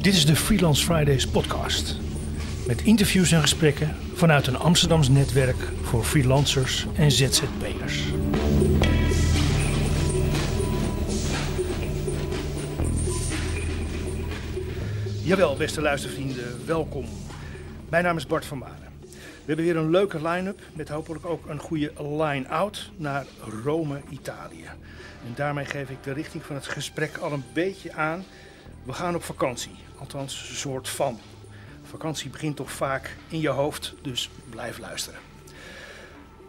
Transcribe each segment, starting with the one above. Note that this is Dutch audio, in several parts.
Dit is de Freelance Fridays podcast. Met interviews en gesprekken vanuit een Amsterdams netwerk voor freelancers en ZZP'ers. Jawel, beste luistervrienden, welkom. Mijn naam is Bart van Maren. We hebben weer een leuke line-up met hopelijk ook een goede line-out naar Rome, Italië. En daarmee geef ik de richting van het gesprek al een beetje aan. We gaan op vakantie, althans een soort van. Vakantie begint toch vaak in je hoofd, dus blijf luisteren.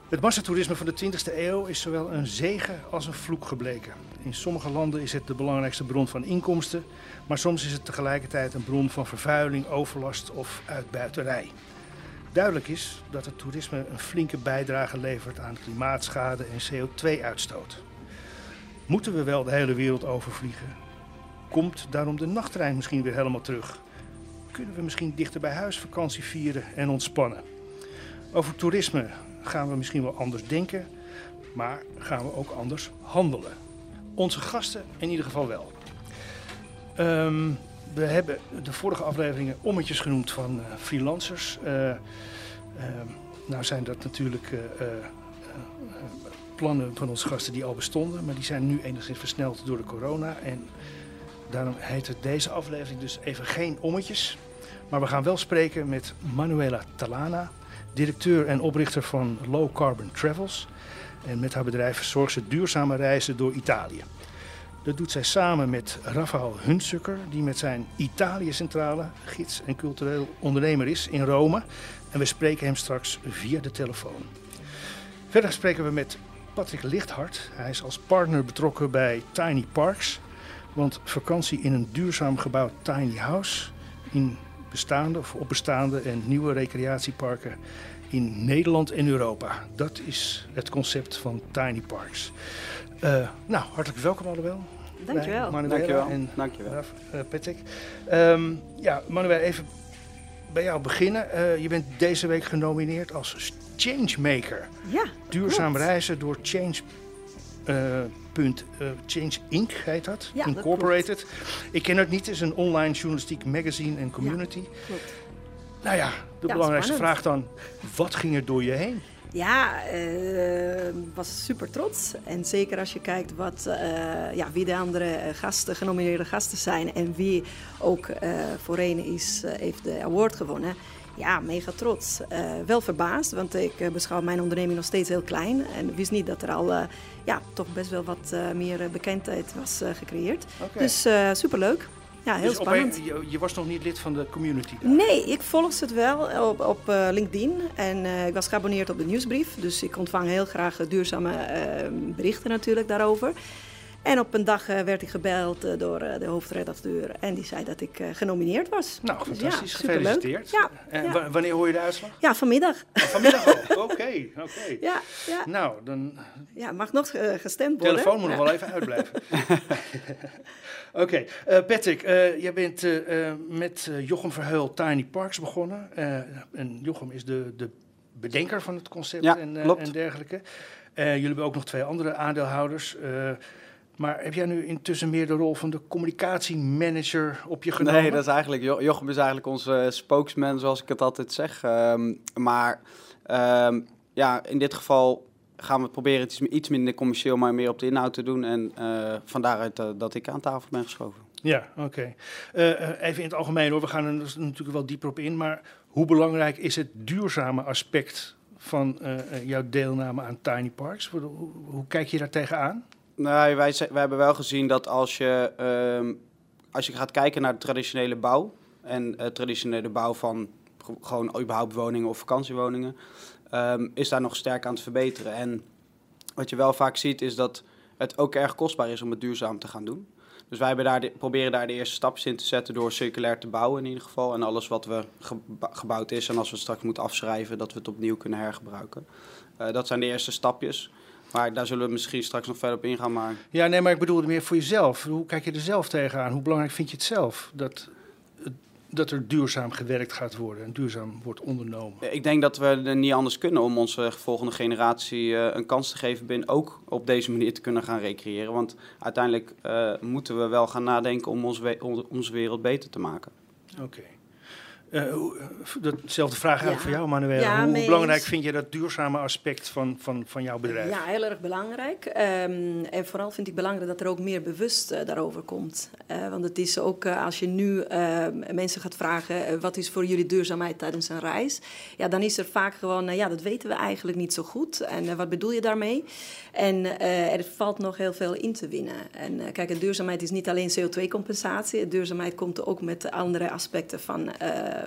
Het massatoerisme van de 20e eeuw is zowel een zegen als een vloek gebleken. In sommige landen is het de belangrijkste bron van inkomsten, maar soms is het tegelijkertijd een bron van vervuiling, overlast of uitbuiterij. Duidelijk is dat het toerisme een flinke bijdrage levert aan klimaatschade en CO2-uitstoot. Moeten we wel de hele wereld overvliegen? Komt daarom de nachttrein misschien weer helemaal terug? Kunnen we misschien dichter bij huis vakantie vieren en ontspannen? Over toerisme gaan we misschien wel anders denken, maar gaan we ook anders handelen. Onze gasten in ieder geval wel. Ehm, we hebben de vorige afleveringen ommetjes genoemd van uh, freelancers. Uh, uh, nou zijn dat natuurlijk plannen van onze gasten die al bestonden, maar die zijn nu enigszins versneld door de corona. En daarom heet het deze aflevering dus even geen ommetjes. Maar we gaan wel spreken met Manuela Talana, directeur en oprichter van Low Carbon Travels. En met haar bedrijf zorgt ze duurzame reizen door Italië. Dat doet zij samen met Rafael Hunsukker, die met zijn Italië-centrale gids en cultureel ondernemer is in Rome. En we spreken hem straks via de telefoon. Verder spreken we met Patrick Lichthart. Hij is als partner betrokken bij Tiny Parks. Want vakantie in een duurzaam gebouwd tiny house in bestaande of op bestaande en nieuwe recreatieparken in Nederland en Europa. Dat is het concept van Tiny Parks. Uh, nou, hartelijk welkom allemaal. Dankjewel. Manuela Dankjewel. en Dankjewel. Uh, Patrick. Um, ja, Manuel, even bij jou beginnen. Uh, je bent deze week genomineerd als Changemaker. Ja, Duurzaam klopt. reizen door Change. Punt, Change Inc. heet dat, ja, Incorporated. Dat ik ken het niet, het is een online journalistiek magazine en community. Ja, klopt. Nou ja, de Ja, belangrijkste spannend. vraag dan, wat ging er door je heen? Ja, ik uh, was super trots. En zeker als je kijkt wat, uh, ja, wie de andere gasten, genomineerde gasten zijn en wie ook uh, voorheen is, heeft de award gewonnen. Ja, mega trots. wel verbaasd, want ik beschouw mijn onderneming nog steeds heel klein. En wist niet dat er al ja, toch best wel wat meer bekendheid was gecreëerd. Okay. Dus superleuk. Ja, heel dus spannend. Een, je, je, was nog niet lid van de community? Daar. Nee, ik volg het wel op, op uh, LinkedIn. En uh, ik was geabonneerd op de nieuwsbrief. Dus ik ontvang heel graag duurzame uh, berichten natuurlijk daarover. En op een dag werd ik gebeld door de hoofdredacteur. En die zei dat ik genomineerd was. Nou, dus fantastisch. Ja, Gefeliciteerd. Ja, en ja. wanneer hoor je de uitslag? Ja, vanmiddag. Oh, vanmiddag al? Oké, oké. Okay. Ja, ja. Nou, dan... Ja, mag nog gestemd worden. De telefoon moet nog wel even uitblijven. Oké, okay. uh, Patrick, uh, jij bent uh, met Jochem Verheul Tiny Parks begonnen. en Jochem is de, de bedenker van het concept ja, en, en dergelijke. jullie hebben ook nog twee andere aandeelhouders. Maar heb jij nu intussen meer de rol van de communicatiemanager op je genomen? Nee, dat is eigenlijk, jo Jochem is eigenlijk onze spokesman, zoals ik het altijd zeg. Um, maar um, ja, in dit geval gaan we proberen het iets minder commercieel, maar meer op de inhoud te doen. En uh, vandaaruit uh, dat ik aan tafel ben geschoven. Ja, oké. Okay. Uh, even in het algemeen hoor, we gaan er natuurlijk wel dieper op in. Maar hoe belangrijk is het duurzame aspect van jouw deelname aan Tiny Parks? Hoe, hoe kijk je daar tegenaan? Nou, wij, wij hebben wel gezien dat als je, uh, als je gaat kijken naar de traditionele bouw... en uh, traditionele bouw van gewoon überhaupt woningen of vakantiewoningen... Um, is daar nog sterk aan het verbeteren. En wat je wel vaak ziet is dat het ook erg kostbaar is om het duurzaam te gaan doen. Dus wij daar proberen daar de eerste stapjes in te zetten door circulair te bouwen in ieder geval. En alles wat we gebou gebouwd is en als we het straks moeten afschrijven, dat we het opnieuw kunnen hergebruiken. Uh, dat zijn de eerste stapjes. Maar daar zullen we misschien straks nog verder op ingaan. Maar... Ja, nee, maar ik bedoel meer voor jezelf. Hoe kijk je er zelf tegenaan? Hoe belangrijk vind je het zelf dat, dat er duurzaam gewerkt gaat worden en duurzaam wordt ondernomen? Ik denk dat we er niet anders kunnen om onze volgende generatie uh, een kans te geven binnen ook op deze manier te kunnen gaan recreëren. Want uiteindelijk uh, moeten we wel gaan nadenken om ons we onze wereld beter te maken. Oké. Uh, datzelfde vraag eigenlijk ja. voor jou, Manuel. Ja, Hoe belangrijk vind je dat duurzame aspect van, van, van jouw bedrijf? Ja, heel erg belangrijk. Um, en vooral vind ik belangrijk dat er ook meer bewust uh, daarover komt. Uh, want het is ook als je nu ehm, mensen gaat vragen: wat is voor jullie duurzaamheid tijdens een reis? Ja, dan is er vaak gewoon: ja, dat weten we eigenlijk niet zo goed. En wat bedoel je daarmee? En er valt nog heel veel in te winnen. En kijk, duurzaamheid is niet alleen CO2-compensatie. Duurzaamheid komt ook met andere aspecten van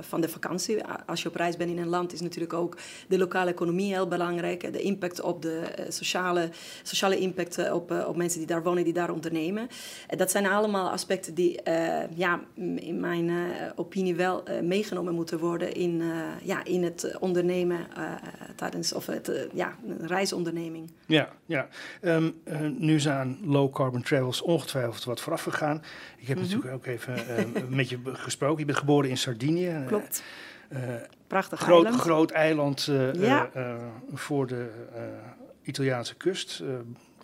van de vakantie. Als je op reis bent in een land, is natuurlijk ook de lokale economie heel belangrijk. De impact op de eh, sociale, sociale impact eh, op, eh, op mensen die daar wonen, die daar ondernemen. Dat zijn allemaal aspecten die ja, in mijn opinie wel meegenomen moeten worden in, ja, in het ondernemen tijdens of het, ja, een reisonderneming. Ja, ja. Um, nu zijn low carbon travels ongetwijfeld wat vooraf gegaan. Ik heb mhm. natuurlijk ook even met je gesproken. Je bent geboren in Sardinië. Klopt. Uh, Prachtig groot, eiland. Groot eiland uh, voor de Italiaanse kust.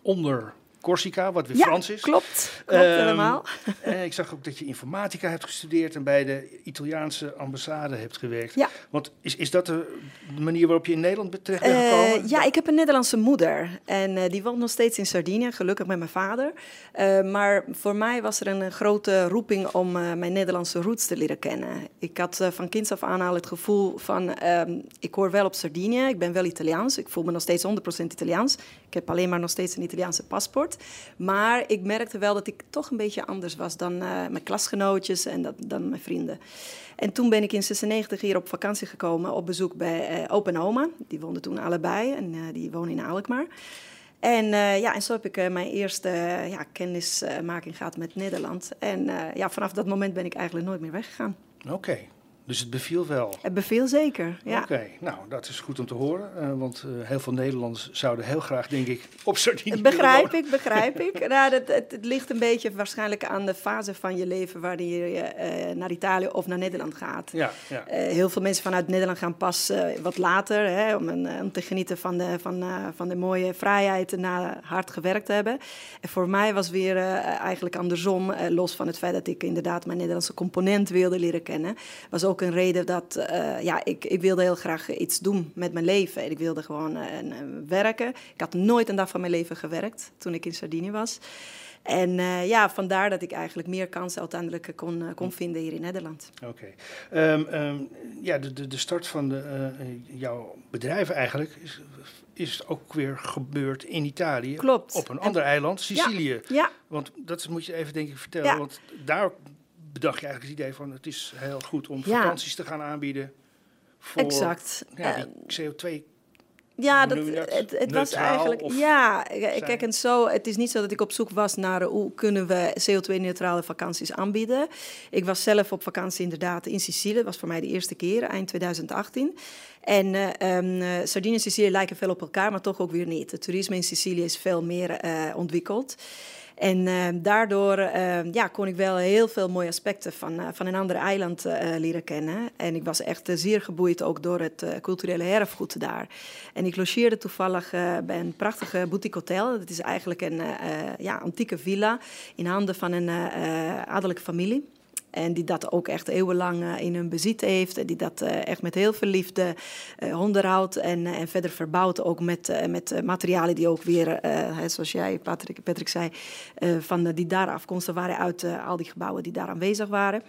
onder Corsica, wat weer ja, Frans is. Klopt, klopt um, helemaal. En ik zag ook dat je informatica hebt gestudeerd en bij de Italiaanse ambassade hebt gewerkt. Ja. Want is, is dat de, manier waarop je in Nederland terecht bent gekomen? Uh, ja, ik heb een Nederlandse moeder en uh, die woont nog steeds in Sardinië, gelukkig met mijn vader. Uh, maar voor mij was er een grote roeping om mijn Nederlandse roots te leren kennen. Ik had van kinds af aan al het gevoel van, um, ik hoor wel op Sardinië, ik ben wel Italiaans, ik voel me nog steeds 100% Italiaans. Ik heb alleen maar nog steeds een Italiaanse paspoort. Maar ik merkte wel dat ik toch een beetje anders was dan uh, mijn klasgenootjes en dat, dan mijn vrienden. En toen ben ik in 96 hier op vakantie gekomen op bezoek bij uh, opa en oma. Die woonden toen allebei en uh, die wonen in Alkmaar. En, ja, en zo heb ik mijn eerste ja, kennismaking gehad met Nederland. En ja, vanaf dat moment ben ik eigenlijk nooit meer weggegaan. Oké, dus het beviel wel? Het beviel zeker, ja. Oké, nou dat is goed om te horen. Uh, want uh, heel veel Nederlanders zouden heel graag, denk ik, op Sardinië Begrijp ik, begrijp ik. nou, dat, het, het, ligt een beetje waarschijnlijk aan de fase van je leven... waarin je uh, naar Italië of naar Nederland gaat. Ja, ja. heel veel mensen vanuit Nederland gaan pas wat later... Hè, om, een, om te genieten van de, van, van de mooie vrijheid na hard gewerkt te hebben. En voor mij was weer eigenlijk andersom... los van het feit dat ik inderdaad mijn Nederlandse component wilde leren kennen... was ook een reden dat uh, ja, ik, ik wilde heel graag iets doen met mijn leven. Ik wilde gewoon uh, werken. Ik had nooit een dag van mijn leven gewerkt toen ik in Sardinië was. En uh, ja, vandaar dat ik eigenlijk meer kansen uiteindelijk kon, kon hm. vinden hier in Nederland. Oké. Okay. Um, um, ja, de, de, de start van de, jouw bedrijf eigenlijk is, is ook weer gebeurd in Italië. Klopt. Op een ander eiland, Sicilië. Ja, ja. Want dat moet je even denk ik vertellen. Ja. Want daar bedacht je eigenlijk het idee van het is heel goed om ja. vakanties te gaan aanbieden voor exact. Ja, die CO2 ja, dat, het, het was eigenlijk. Ja, kijk, en zo. Het is niet zo dat ik op zoek was naar hoe kunnen we CO2-neutrale vakanties aanbieden. Ik was zelf op vakantie inderdaad in Sicilië. Dat was voor mij de eerste keer, eind 2018. En uh, um, Sardinië en Sicilië lijken veel op elkaar, maar toch ook weer niet. Het toerisme in Sicilië is veel meer uh, ontwikkeld. En uh, daardoor uh, ja, kon ik wel heel veel mooie aspecten van, uh, van een ander eiland leren kennen. En ik was echt zeer geboeid ook door het culturele erfgoed daar. En ik logeerde toevallig bij een prachtige boutique hotel. Dat is eigenlijk een ja, antieke villa in handen van een adellijke familie. En die dat ook echt eeuwenlang uh, in hun bezit heeft. En die dat uh, echt met heel veel liefde uh, onderhoudt. En, en verder verbouwt ook met, met materialen die ook weer, zoals jij Patrick, Patrick zei, van, die daar afkomstig waren uit al die gebouwen die daar aanwezig waren.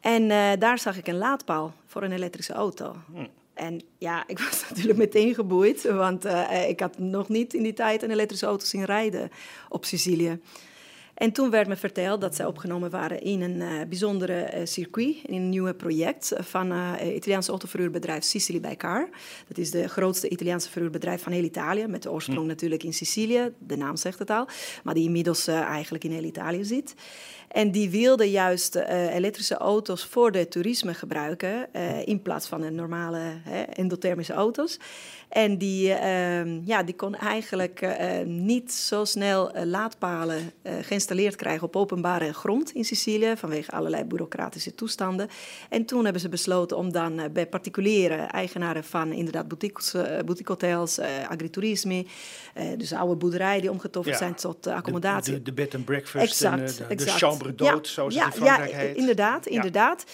En daar zag ik een laadpaal voor een elektrische auto. Hm. En ja, ik was natuurlijk meteen geboeid, want ik had nog niet in die tijd een elektrische auto zien rijden op Sicilië. En toen werd me verteld dat zij opgenomen waren in een uh, bijzondere uh, circuit, in een nieuw project van het uh, Italiaanse autoverhuurbedrijf Sicily by Car. Dat is de grootste Italiaanse verhuurbedrijf van heel Italië, met de oorsprong hm. natuurlijk in Sicilië, de naam zegt het al, maar die inmiddels eigenlijk in heel Italië zit. En die wilden juist elektrische auto's voor de toerisme gebruiken, in plaats van een normale hè, endothermische auto's. En die, uh, ja, die kon eigenlijk eh, niet zo snel laadpalen, geen geïnstalleerd krijgen op openbare grond in Sicilië vanwege allerlei bureaucratische toestanden. En toen hebben ze besloten om dan bij particuliere eigenaren van inderdaad boutiques, boutique hotels, agriturismi, dus oude boerderijen die omgetoverd zijn tot accommodatie. De, de, bed and breakfast exact, en de, de chambre d'hôte, zoals het in Frankrijk ja, heet. Inderdaad, inderdaad.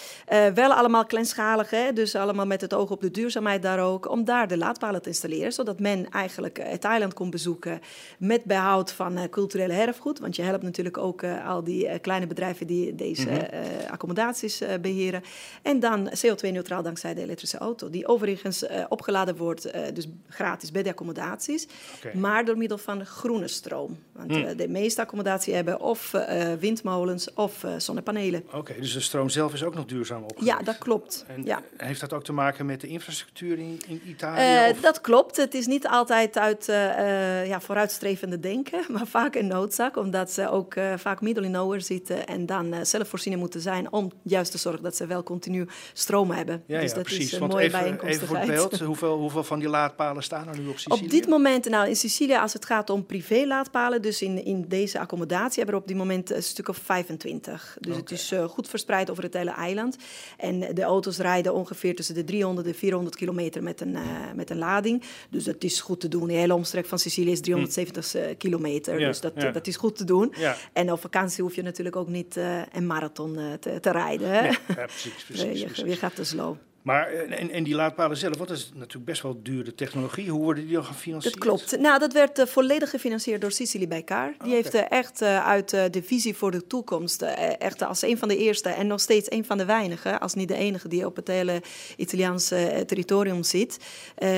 wel allemaal kleinschalig, hè, dus allemaal met het oog op de duurzaamheid daar ook, om daar de laadpalen te installeren, zodat men eigenlijk het eiland kon bezoeken met behoud van culturele erfgoed. Want je helpt natuurlijk ook al die kleine bedrijven die deze mhm. accommodaties beheren. En dan CO2-neutraal dankzij de elektrische auto, die overigens opgeladen wordt, dus gratis bij de accommodaties, maar door middel van groene stroom. Want mm. de meeste accommodaties hebben of windmolens of zonnepanelen. Oké, dus de stroom zelf is ook nog duurzaam opgewekt? Ja, dat klopt. En ja. heeft dat ook te maken met de infrastructuur in, in Italië? Uh, dat klopt. Het is niet altijd uit uh, ja, vooruitstrevende denken, maar vaak een noodzaak, omdat ze ook uh, vaak middel in nowhere zitten en dan zelfvoorzienen moeten zijn om juist te zorgen dat ze wel continu stroom hebben. Ja, dus ja, dat precies. is een mooie even, even voor het beeld, hoeveel, hoeveel van die laadpalen staan er nu op Sicilië? Op dit moment, nou in Sicilië, als het gaat om privé-laadpalen, dus in, in deze accommodatie, hebben we op dit moment een stuk of 25. Dus okay. het is goed verspreid over het hele eiland. En de auto's rijden ongeveer tussen de 300 en 400 kilometer met een, uh, met een lading. Dus dat is goed te doen. De hele omstrek van Sicilië is 370 hm. kilometer. Ja, dus dat, ja. dat is goed te doen. Ja. En op vakantie hoef je natuurlijk ook niet uh, een marathon uh, te, te, rijden. Nee, precies, precies, je, precies. je gaat te slow. Maar eh, en, en die laadpalen zelf, wat is natuurlijk best wel dure technologie. Hoe worden die dan gefinancierd? Dat klopt. Nou, dat werd uh, volledig gefinancierd door Sicily Bijkaar. Die oh, heeft uh, echt uh, uit de visie voor de toekomst, echt als een van de eerste en nog steeds een van de weinigen, als niet de enige die op het hele Italiaanse territorium zit,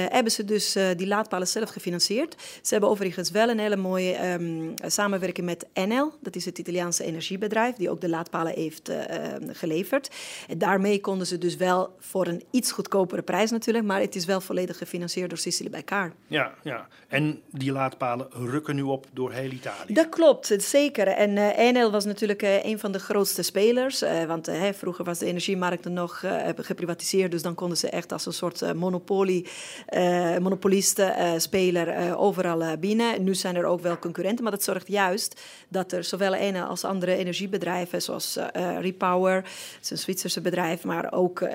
hebben ze dus die laadpalen zelf gefinancierd. Ze hebben overigens wel een hele mooie um, samenwerking met Enel, dat is het Italiaanse energiebedrijf, die ook de laadpalen heeft geleverd. En daarmee konden ze dus wel voor een iets goedkopere prijs natuurlijk, maar het is wel volledig gefinancierd door Sicily bij Kaar. Ja, ja, en die laadpalen rukken nu op door heel Italië. Dat klopt, zeker. En uh, Enel was natuurlijk uh, een van de grootste spelers, uh, want vroeger was de energiemarkt nog geprivatiseerd, dus dan konden ze echt als een soort monopolie, monopolisten-speler overal binnen. Nu zijn er ook wel concurrenten, maar dat zorgt juist dat er zowel Enel als andere energiebedrijven, zoals Repower, het is een Zwitserse bedrijf, maar ook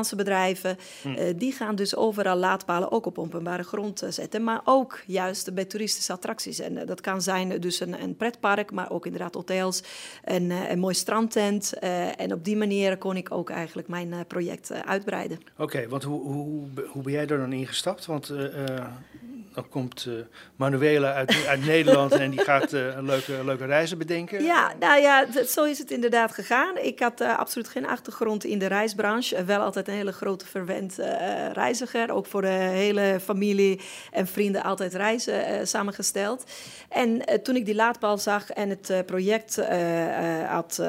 Nederlandse bedrijven, hm. uh, die gaan dus overal laadpalen ook op openbare grond uh, zetten. Maar ook juist bij toeristische attracties. En uh, dat kan zijn dus een, een, pretpark, maar ook inderdaad hotels, en, een mooi strandtent. en op die manier kon ik ook eigenlijk mijn project uitbreiden. Oké, okay, want hoe, hoe, hoe ben jij er dan ingestapt? Want dan komt uh, Manuela uit, uit Nederland en die gaat uh, een leuke, leuke reizen bedenken. Ja, nou ja, zo is het inderdaad gegaan. Ik had uh, absoluut geen achtergrond in de reisbranche. wel altijd een hele grote verwend reiziger. Ook voor de hele familie en vrienden altijd reizen samengesteld. En toen ik die laadpaal zag en het project had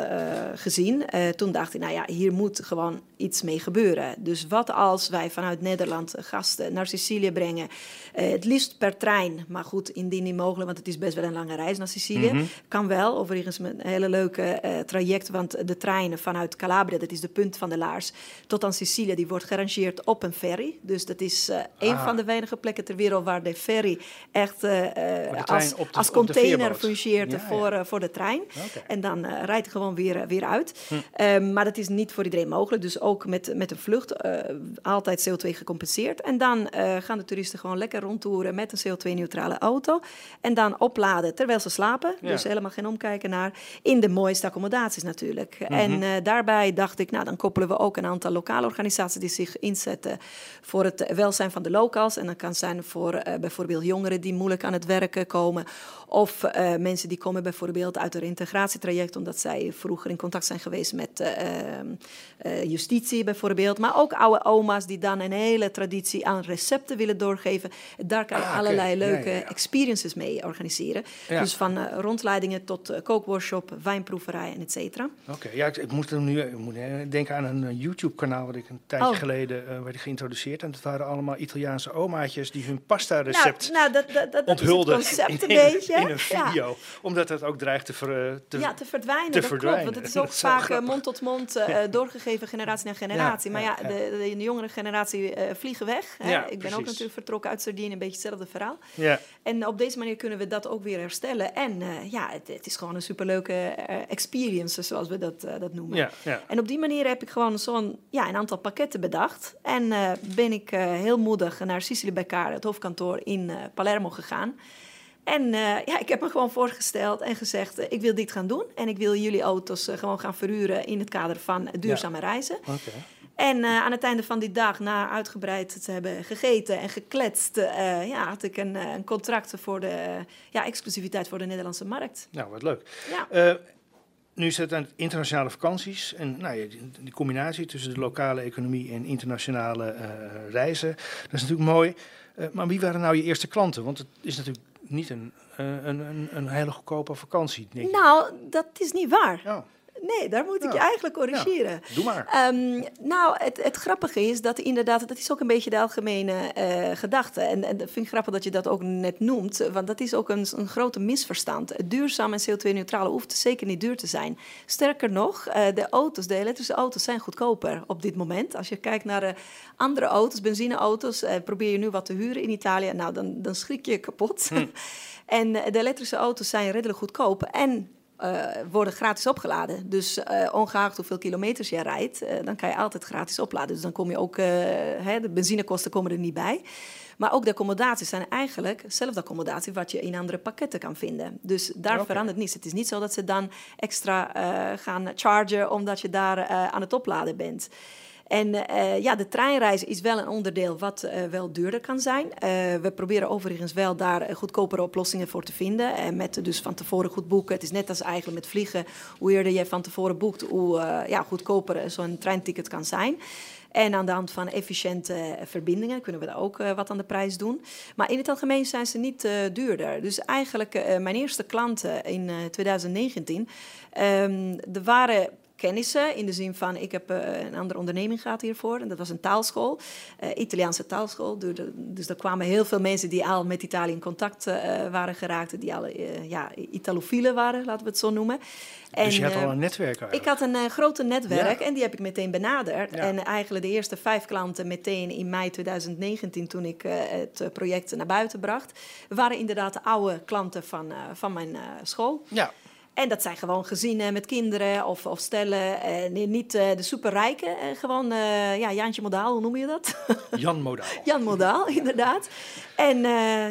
gezien, toen dacht ik, nou ja, hier moet gewoon iets mee gebeuren. Dus wat als wij vanuit Nederland gasten naar Sicilië brengen? het liefst per trein, maar goed, indien niet mogelijk, want het is best wel een lange reis naar Sicilië. Mm Kan wel, overigens met een hele leuke uh, traject, want de treinen vanuit Calabria, dat is de punt van de Laars, tot aan Sicilië, die wordt gerangeerd op een ferry. Dus dat is uh, een van de weinige plekken ter wereld waar de ferry echt als, de, als container fungeert ja, voor, ja. voor de trein. Okay. En dan rijdt gewoon weer, weer uit. Hm. Um, maar dat is niet voor iedereen mogelijk, dus ook met, met een vlucht altijd CO2 gecompenseerd. En dan gaan de toeristen gewoon lekker rondtoeren met een CO2-neutrale auto. En dan opladen terwijl ze slapen. Dus helemaal geen omkijken naar. In de mooiste accommodaties natuurlijk. Mhm. En uh, daarbij dacht ik, nou dan koppelen we ook een aantal lokale organisaties die zich inzetten voor het welzijn van de locals. En dat kan zijn voor uh, bijvoorbeeld jongeren die moeilijk aan het werken komen. Of uh, mensen die komen bijvoorbeeld uit een integratietraject omdat zij vroeger in contact zijn geweest met justitie bijvoorbeeld. Maar ook oude oma's die dan een hele traditie aan recepten willen doorgeven. Daar kan je ah, allerlei leuke ja, ja, experiences mee organiseren. Dus van uh, rondleidingen tot uh, kookworkshop, wijnproeverij en et cetera. Oké, ja, ik, ik moet nu ik moet denken aan een YouTube-kanaal wat ik een tijdje oh. geleden uh, werd geïntroduceerd. En dat waren allemaal Italiaanse omaatjes die hun pasta-recept nou, nou, dat, dat, dat, onthulden is het concept in, een beetje. in een video. Omdat het ook dreigt te, ver, te, ja, te verdwijnen. Te dat verdwijnen. klopt, want het is ook vaak mond tot mond doorgegeven generatie een generatie. Maar ja, de, de, de jongere generatie uh, vliegen weg. Hè? Ik ben precies. ook natuurlijk vertrokken uit Sardinië, een beetje hetzelfde verhaal. Ja. En op deze manier kunnen we dat ook weer herstellen. En uh, ja, het, het, is gewoon een superleuke uh, experience, zoals we dat, dat noemen. Ja, ja. En op die manier heb ik gewoon zo'n ja, een aantal pakketten bedacht. En ben ik heel moedig naar Sicily Beccare, het hoofdkantoor in Palermo gegaan. En uh, ja, ik heb me gewoon voorgesteld en gezegd: uh, ik wil dit gaan doen. En ik wil jullie auto's uh, gewoon gaan verhuren in het kader van duurzame ja. reizen. Okay. En aan het einde van die dag, na uitgebreid te hebben gegeten en gekletst, ja, had ik een, een, contract voor de ja, exclusiviteit voor de Nederlandse markt. Nou, wat leuk. Ja. nu is het aan internationale vakanties. En nou, ja, die, die, combinatie tussen de lokale economie en internationale reizen, dat is natuurlijk mooi. maar wie waren nou je eerste klanten? Want het is natuurlijk niet een, een, een, een hele goedkope vakantie. Denk ik. Nou, dat is niet waar. Oh. Nee, daar moet ik je eigenlijk corrigeren. Doe maar. Ehm, nou, het, het grappige is dat inderdaad, dat is ook een beetje de algemene eh, gedachte. En, en dat vind ik grappig dat je dat ook net noemt, want dat is ook een, een grote misverstand. Duurzaam en CO2-neutraal hoeft zeker niet duur te zijn. Sterker nog, eh, de auto's, de elektrische auto's zijn goedkoper op dit moment. Als je kijkt naar eh, andere auto's, benzineauto's, probeer je nu wat te huren in Italië, nou dan, dan schrik je kapot. en eh, de elektrische auto's zijn redelijk goedkoop en uh, worden gratis opgeladen. Dus uh, ongeacht hoeveel kilometers je rijdt, uh, dan kan je altijd gratis opladen. Dus dan kom je ook, hè, de benzinekosten komen er niet bij. Maar ook de accommodaties zijn eigenlijk dezelfde accommodatie wat je in andere pakketten kan vinden. Dus daar verandert niets. Het is niet zo dat ze dan extra gaan chargen omdat je daar aan het opladen bent. En uh, ja, de treinreis is wel een onderdeel wat uh, wel duurder kan zijn. Uh, we proberen overigens wel daar goedkopere oplossingen voor te vinden. En met dus van tevoren goed boeken. Het is net als eigenlijk met vliegen. Hoe eerder je van tevoren boekt, hoe ja, goedkoper zo'n treinticket kan zijn. En aan de hand van efficiënte verbindingen kunnen we daar ook wat aan de prijs doen. Maar in het algemeen zijn ze niet duurder. Dus eigenlijk mijn eerste klanten in 2019, um, er waren kennissen. In de zin van, ik heb uh, een andere onderneming gehad hiervoor. En dat was een taalschool, uh, Italiaanse taalschool. Dus er kwamen heel veel mensen die al met Italië in contact uh, waren geraakt. Die al ja, Italofielen waren, laten we het zo noemen. En, dus je had al een netwerk eigenlijk. Ik had een grote netwerk Ja. en die heb ik meteen benaderd. Ja. En eigenlijk de eerste vijf klanten meteen in mei 2019, toen ik het project naar buiten bracht, waren inderdaad de oude klanten van, van mijn school. Ja. En dat zijn gewoon gezinnen met kinderen of, of stellen. En niet uh, de superrijken, uh, gewoon ja, Jaantje Modaal, hoe noem je dat? Jan Modaal. Jan Modaal, inderdaad. En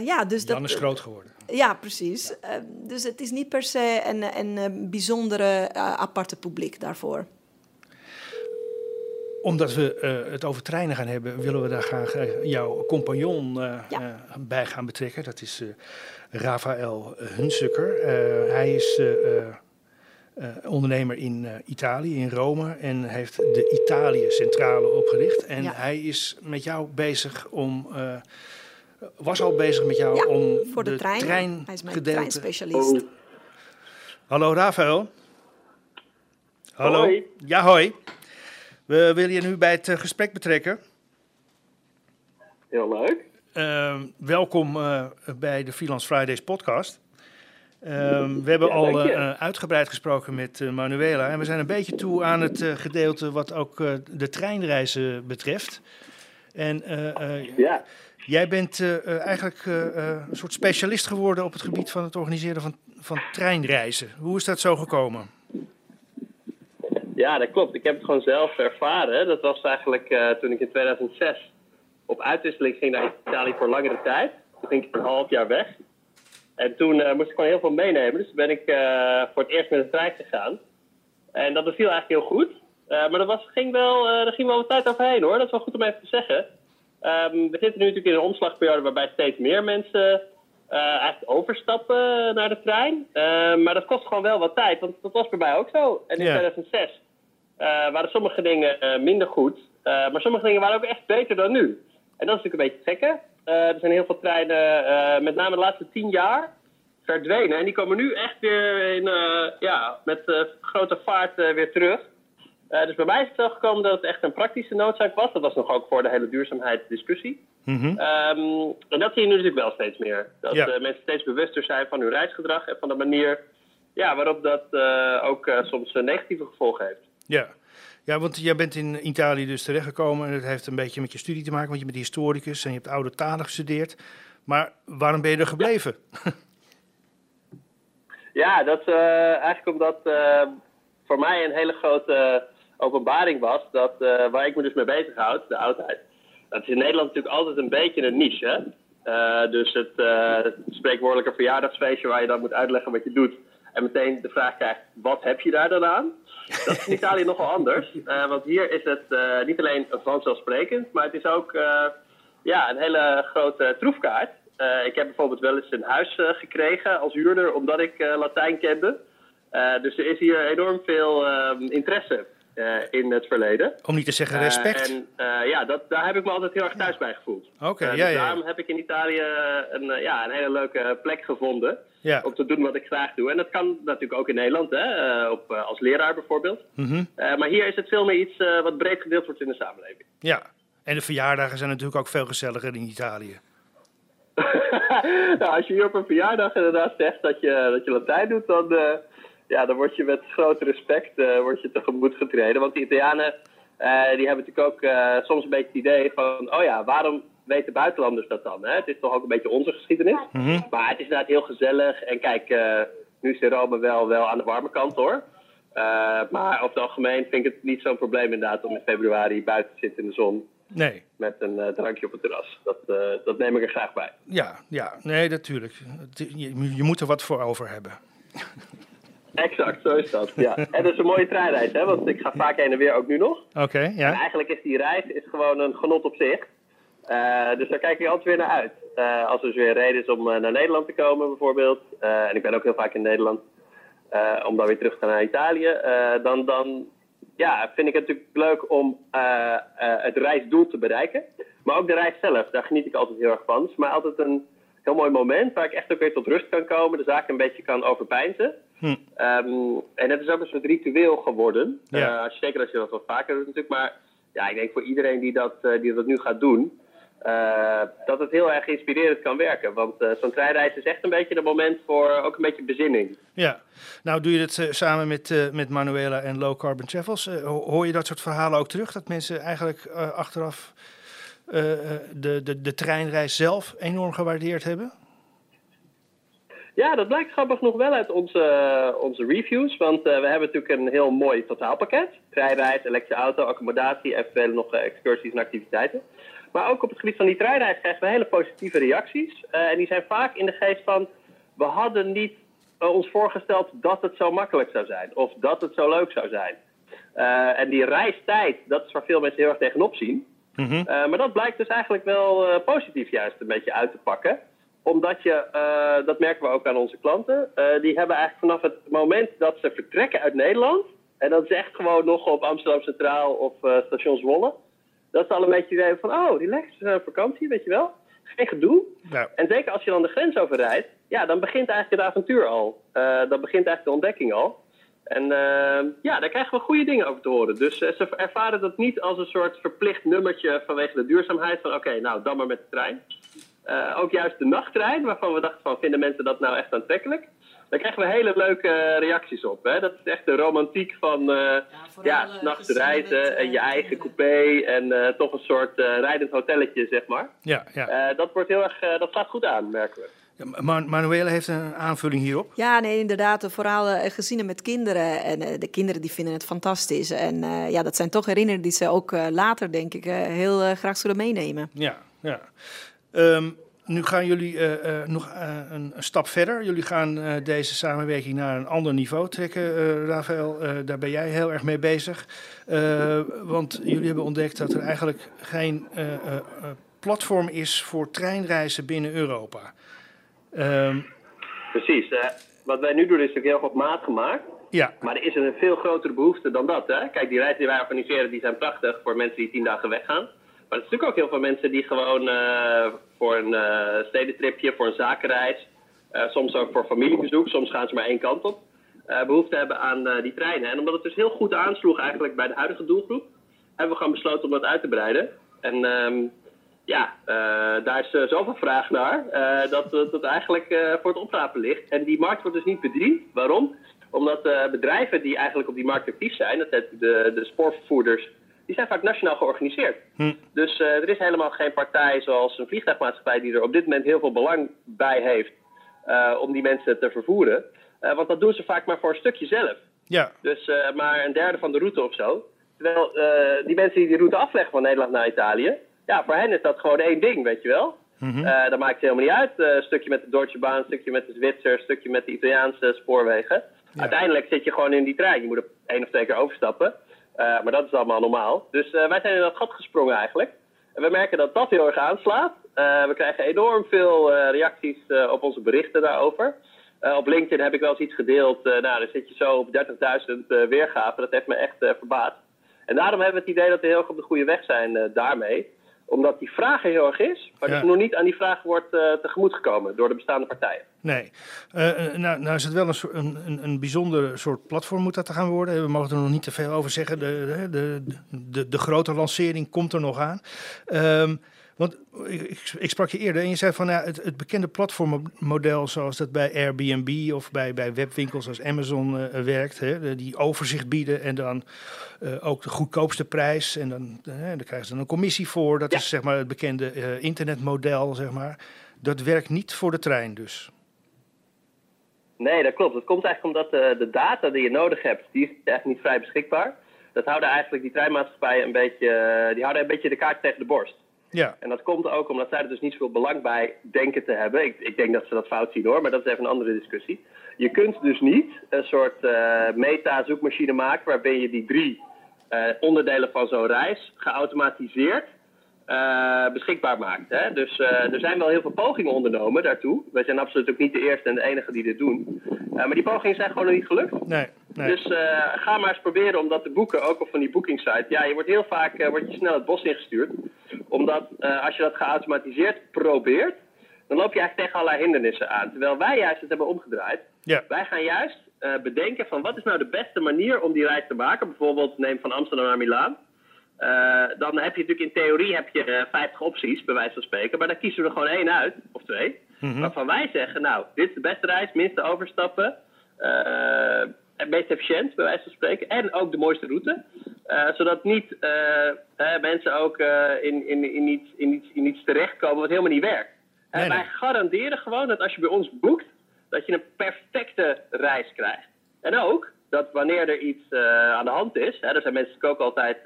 ja, dus Jan dat, is groot geworden. Ja, precies. Ja. dus het is niet per se een, een, bijzondere aparte publiek daarvoor. Omdat we het over treinen gaan hebben, willen we daar graag jouw compagnon ja. bij gaan betrekken. Dat is Rafael Hunsukker. Uh, hij is uh, uh, ondernemer in Italië, in Rome, en heeft de Italië-centrale opgericht. En ja. hij is met jou bezig om. was al bezig met jou ja, om voor de, de trein. trein hij is mijn gedeelte... treinspecialist. Oh. Hallo Rafael. Hallo. Hoi. Ja, hoi. We willen je nu bij het gesprek betrekken. Heel leuk. Uh, welkom uh, bij de Freelance Fridays podcast. Uh, we hebben Ja, al je. uh, uitgebreid gesproken met Manuela en we zijn een beetje toe aan het gedeelte wat ook de treinreizen betreft. En Ja. jij bent eigenlijk een soort specialist geworden op het gebied van het organiseren van, van treinreizen. Hoe is dat zo gekomen? ja, dat klopt. Ik heb het gewoon zelf ervaren. Dat was eigenlijk toen ik in 2006 op uitwisseling ging naar Italië voor langere tijd. Toen ging ik een half jaar weg. En toen uh, moest ik gewoon heel veel meenemen. Dus ben ik uh, voor het eerst met de trein gegaan. En dat beviel eigenlijk heel goed. Uh, maar er, was, ging wel, er ging wel wat tijd overheen hoor. Dat is wel goed om even te zeggen. Um, we zitten nu natuurlijk in een omslagperiode waarbij steeds meer mensen eigenlijk overstappen naar de trein. maar dat kost gewoon wel wat tijd. Want dat was bij mij ook zo. En in Ja. 2006 waren sommige dingen minder goed. maar sommige dingen waren ook echt beter dan nu. En dat is natuurlijk een beetje het gekke. Uh, er zijn heel veel treinen, uh, met name de laatste tien jaar, verdwenen. En die komen nu echt weer in, uh, ja, met grote vaart weer terug. dus bij mij is het wel gekomen dat het echt een praktische noodzaak was. Dat was nog ook voor de hele duurzaamheidsdiscussie. Mm -hmm. um, en dat zie je nu natuurlijk wel steeds meer. Dat Ja. mensen steeds bewuster zijn van hun reisgedrag en van de manier ja, waarop dat ook soms negatieve gevolgen heeft. Ja. Ja, want jij bent in Italië dus terechtgekomen en dat heeft een beetje met je studie te maken, want je bent historicus en je hebt oude talen gestudeerd. Maar waarom ben je er gebleven? Ja, dat is uh, eigenlijk omdat uh, voor mij een hele grote openbaring was dat uh, waar ik me dus mee bezighoud, de oudheid. Dat is in Nederland natuurlijk altijd een beetje een niche. Hè? dus het, het spreekwoordelijke verjaardagsfeestje waar je dan moet uitleggen wat je doet. En meteen de vraag krijgt, wat heb je daar dan aan? Dat is in Italië nogal anders. want hier is het niet alleen vanzelfsprekend, maar het is ook ja, een hele grote troefkaart. Ik heb bijvoorbeeld wel eens een huis gekregen als huurder, omdat ik Latijn kende. dus er is hier enorm veel ehm, interesse in het verleden. Om niet te zeggen respect. en ja, dat, daar heb ik me altijd heel erg thuis bij gevoeld. Oké, dus ja. Daarom heb ik in Italië een, ja, een hele leuke plek gevonden ja. om te doen wat ik graag doe. En dat kan natuurlijk ook in Nederland, hè, op, als leraar bijvoorbeeld. Mhm. maar hier is het veel meer iets wat breed gedeeld wordt in de samenleving. Ja, en de verjaardagen zijn natuurlijk ook veel gezelliger in Italië. nou, als je hier op een verjaardag inderdaad zegt dat je, dat je Latijn doet, dan, ja, dan word je met groot respect uh, word je tegemoet getreden. Want de Italianen uh, die hebben natuurlijk ook soms een beetje het idee van, oh ja, waarom weten buitenlanders dat dan? Hè? Het is toch ook een beetje onze geschiedenis. Mm -hmm. Maar het is inderdaad heel gezellig. En kijk, nu is in Rome wel, wel aan de warme kant hoor. maar over het algemeen vind ik het niet zo'n probleem inderdaad om in februari buiten te zitten in de zon. Nee. Met een uh, drankje op het terras. Dat, uh, dat neem ik er graag bij. Ja, ja. nee, natuurlijk. Je, je moet er wat voor over hebben. Exact, zo is dat. Ja. En dat is een mooie treinreis, hè? want ik ga vaak heen en weer ook nu nog. Oké, okay, ja. En eigenlijk is die reis is gewoon een genot op zich. Uh, dus daar kijk ik altijd weer naar uit. als er dus weer een reden is om naar Nederland te komen, bijvoorbeeld. en ik ben ook heel vaak in Nederland. om dan weer terug te gaan naar Italië. dan, dan ja, vind ik het natuurlijk leuk om het reisdoel te bereiken. Maar ook de reis zelf, daar geniet ik altijd heel erg van. Het is maar altijd een heel mooi moment waar ik echt ook weer tot rust kan komen. De zaken een beetje kan overpijnzen. Hm. Um, en het is ook een soort ritueel geworden. Ja. Uh, als je, zeker als je dat wat vaker doet natuurlijk. Maar ja, ik denk voor iedereen die dat, die dat nu gaat doen... Uh, dat het heel erg inspirerend kan werken. Want uh, zo'n treinreis is echt een beetje een moment voor ook een beetje bezinning. Ja, nou doe je dat uh, samen met, met Manuela en Low Carbon Travels. hoor je dat soort verhalen ook terug? Dat mensen eigenlijk achteraf de, de, de treinreis zelf enorm gewaardeerd hebben? Ja, dat blijkt grappig nog wel uit onze, onze reviews. Want we hebben natuurlijk een heel mooi totaalpakket. Treinreis, elektrische auto, accommodatie, eventueel nog excursies en activiteiten. Maar ook op het gebied van die treinreis krijgen we hele positieve reacties. Uh, en die zijn vaak in de geest van... we hadden niet uh, ons voorgesteld dat het zo makkelijk zou zijn. Of dat het zo leuk zou zijn. Uh, en die reistijd, dat is waar veel mensen heel erg tegenop zien. Mm -hmm. maar dat blijkt dus eigenlijk wel positief juist een beetje uit te pakken. Omdat je, dat merken we ook aan onze klanten... die hebben eigenlijk vanaf het moment dat ze vertrekken uit Nederland... en dat is echt gewoon nog op Amsterdam Centraal of station Zwolle dat is al een beetje idee van, oh, relax, uh, vakantie, weet je wel. Geen gedoe. Ja. En zeker als je dan de grens overrijdt, ja, dan begint eigenlijk het avontuur al. Uh, dan begint eigenlijk de ontdekking al. En uh, ja, daar krijgen we goede dingen over te horen. Dus ze ervaren dat niet als een soort verplicht nummertje vanwege de duurzaamheid. Van oké, okay, nou, dan maar met de trein. Ook juist de nachttrein, waarvan we dachten van, vinden mensen dat nou echt aantrekkelijk? Daar krijgen we hele leuke reacties op. Hè? Dat is echt de romantiek van uh, ja, ja s'nachts met, uh, en je eigen coupé en uh, toch een soort rijdend hotelletje, zeg maar. Ja, ja. dat, wordt heel erg, dat gaat goed aan, merken we. Man Manuela heeft een aanvulling hierop. Ja, nee, inderdaad. Vooral gezinnen met kinderen. En de kinderen die vinden het fantastisch. En ja, dat zijn toch herinneringen die ze ook later, denk ik, heel graag zullen meenemen. Ja, ja. Um, nu gaan jullie uh, uh, nog uh, een, een, stap verder. Jullie gaan deze samenwerking naar een ander niveau trekken, Rafael. daar ben jij heel erg mee bezig. want jullie hebben ontdekt dat er eigenlijk geen platform is voor treinreizen binnen Europa. Um, Precies. wat wij nu doen is natuurlijk heel goed op maat gemaakt. Ja. Maar er is een veel grotere behoefte dan dat. Hè? Kijk, die reizen die wij organiseren die zijn prachtig voor mensen die tien dagen weggaan. Maar er zijn natuurlijk ook heel veel mensen die gewoon uh, voor een uh, stedentripje, voor een zakenreis, uh, soms ook voor familiebezoek, soms gaan ze maar één kant op, behoefte hebben aan die treinen. En omdat het dus heel goed aansloeg eigenlijk bij de huidige doelgroep, hebben we gewoon besloten om dat uit te breiden. En um, ja, daar is zoveel vraag naar dat het eigenlijk voor het oprapen ligt. En die markt wordt dus niet bediend. Waarom? Omdat bedrijven die eigenlijk op die markt actief zijn, dat zijn de, de spoorvervoerders, die zijn vaak nationaal georganiseerd. Hm. Dus uh, er is helemaal geen partij zoals een vliegtuigmaatschappij die er op dit moment heel veel belang bij heeft uh, om die mensen te vervoeren. want dat doen ze vaak maar voor een stukje zelf. Ja. Dus maar een derde van de route of zo. Terwijl die mensen die die route afleggen van Nederland naar Italië, ja, voor hen is dat gewoon één ding, weet je wel. Mm -hmm. uh, dat maakt het helemaal niet uit. Een stukje met de Deutsche Bahn, een stukje met de Zwitser, een stukje met de Italiaanse spoorwegen. Ja. Uiteindelijk zit je gewoon in die trein. Je moet er één of twee keer overstappen. Uh, maar dat is allemaal normaal. Dus wij zijn in dat gat gesprongen eigenlijk. En we merken dat dat heel erg aanslaat. we krijgen enorm veel reacties op onze berichten daarover. op LinkedIn heb ik wel eens iets gedeeld. nou, dan zit je zo op 30.000 weergaven. Dat heeft me echt verbaasd. En daarom hebben we het idee dat we heel erg op de goede weg zijn daarmee omdat die vraag heel erg is, maar ja. dus nog niet aan die vraag wordt uh, tegemoet gekomen door de bestaande partijen. Nee. Uh, nou, nou is het wel een, een, een bijzonder soort platform moet dat te gaan worden. We mogen er nog niet te veel over zeggen. De, de, de, de, grote lancering komt er nog aan. Um, want ik, ik, sprak je eerder en je zei van ja, het, het, bekende platformmodel zoals dat bij Airbnb of bij, bij webwinkels als Amazon uh, werkt, hè, die overzicht bieden en dan uh, ook de goedkoopste prijs en dan, uh, daar krijgen ze dan een commissie voor. Dat ja. is zeg maar het bekende internetmodel, zeg maar. Dat werkt niet voor de trein dus. Nee, dat klopt. Dat komt eigenlijk omdat de data die je nodig hebt, die is echt niet vrij beschikbaar. Dat houden eigenlijk die treinmaatschappijen een beetje, die houden een beetje de kaart tegen de borst. Ja. En dat komt ook omdat zij er dus niet zoveel belang bij denken te hebben. Ik, ik denk dat ze dat fout zien hoor, maar dat is even een andere discussie. Je kunt dus niet een soort uh, meta-zoekmachine maken waarbij je die drie uh, onderdelen van zo'n reis geautomatiseerd uh, beschikbaar maakt. Hè? Dus uh, er zijn wel heel veel pogingen ondernomen daartoe. Wij zijn absoluut ook niet de eerste en de enige die dit doen. Uh, maar die pogingen zijn gewoon nog niet gelukt. Nee, nee. Dus ga maar eens proberen om dat te boeken, ook op van die bookingsite. Ja, je wordt heel vaak wordt je snel het bos ingestuurd. Omdat als je dat geautomatiseerd probeert, dan loop je eigenlijk tegen allerlei hindernissen aan. Terwijl wij juist het hebben omgedraaid. Ja. Wij gaan juist bedenken van wat is nou de beste manier om die reis te maken. Bijvoorbeeld neem van Amsterdam naar Milaan. Uh, dan heb je natuurlijk in theorie heb je, uh, 50 opties, bij wijze van spreken. Maar dan kiezen we er gewoon één uit, of twee. Mm -hmm. Waarvan wij zeggen, nou, dit is de beste reis, minste overstappen. Uh, het meest efficiënt, bij wijze van spreken. En ook de mooiste route. zodat niet mensen ook in, in, in, iets, in, iets, in iets terechtkomen wat helemaal niet werkt. Nee, wij garanderen gewoon dat als je bij ons boekt, dat je een perfecte reis krijgt. En ook dat wanneer er iets aan de hand is, hè, daar zijn mensen ook altijd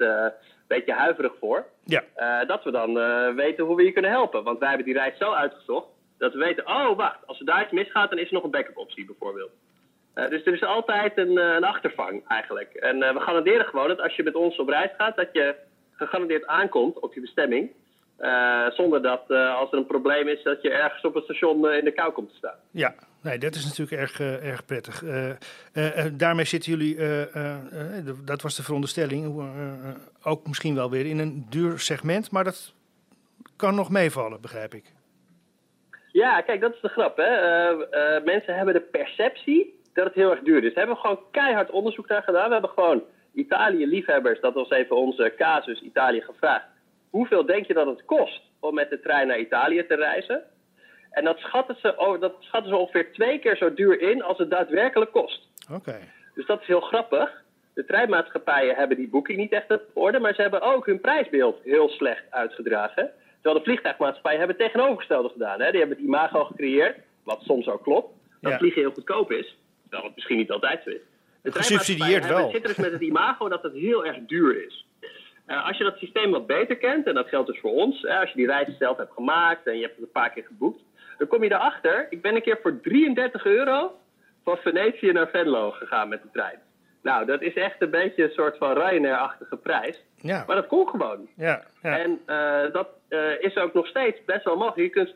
beetje huiverig voor. Ja. Uh, dat we dan uh, weten hoe we je kunnen helpen. Want wij hebben die reis zo uitgezocht dat we weten, oh wacht, als er daar iets misgaat, dan is er nog een backup optie bijvoorbeeld. Uh, dus er is altijd een, een achtervang eigenlijk. En we garanderen gewoon dat als je met ons op reis gaat, dat je gegarandeerd aankomt op je bestemming. Zonder dat als er een probleem is, dat je ergens op het station in de kou komt te staan. Ja, nee, dat is natuurlijk erg, erg prettig. daarmee zitten jullie, dat was de veronderstelling, ook misschien wel weer in een duur segment, maar dat kan nog meevallen, begrijp ik. Ja, kijk, dat is de grap. Hè? mensen hebben de perceptie dat het heel erg duur is. Daar hebben we gewoon keihard onderzoek naar gedaan. We hebben gewoon Italië-liefhebbers, dat was even onze casus Italië gevraagd hoeveel denk je dat het kost om met de trein naar Italië te reizen? En dat schatten ze, dat schatten ze ongeveer twee keer zo duur in als het daadwerkelijk kost. Oké. Dus dat is heel grappig. De treinmaatschappijen hebben die boeking niet echt op orde, maar ze hebben ook hun prijsbeeld heel slecht uitgedragen. Terwijl de vliegtuigmaatschappijen hebben het tegenovergestelde gedaan. Hè? Die hebben het imago gecreëerd, wat soms ook klopt, dat ja. vliegen heel goedkoop is. Terwijl het misschien niet altijd zo is. De Gesubsidieerd wel. zitten dus met het imago dat het heel erg duur is. Uh, als je dat systeem wat beter kent, en dat geldt dus voor ons, als je die reis zelf hebt gemaakt en je hebt het een paar keer geboekt, dan kom je erachter. Ik ben een keer voor 33 euro van Venetië naar Venlo gegaan met de trein. Nou, dat is echt een beetje een soort van Ryanair-achtige prijs. Ja. Maar dat kon gewoon. Ja, ja. En uh, dat is ook nog steeds best wel mogelijk. Je kunt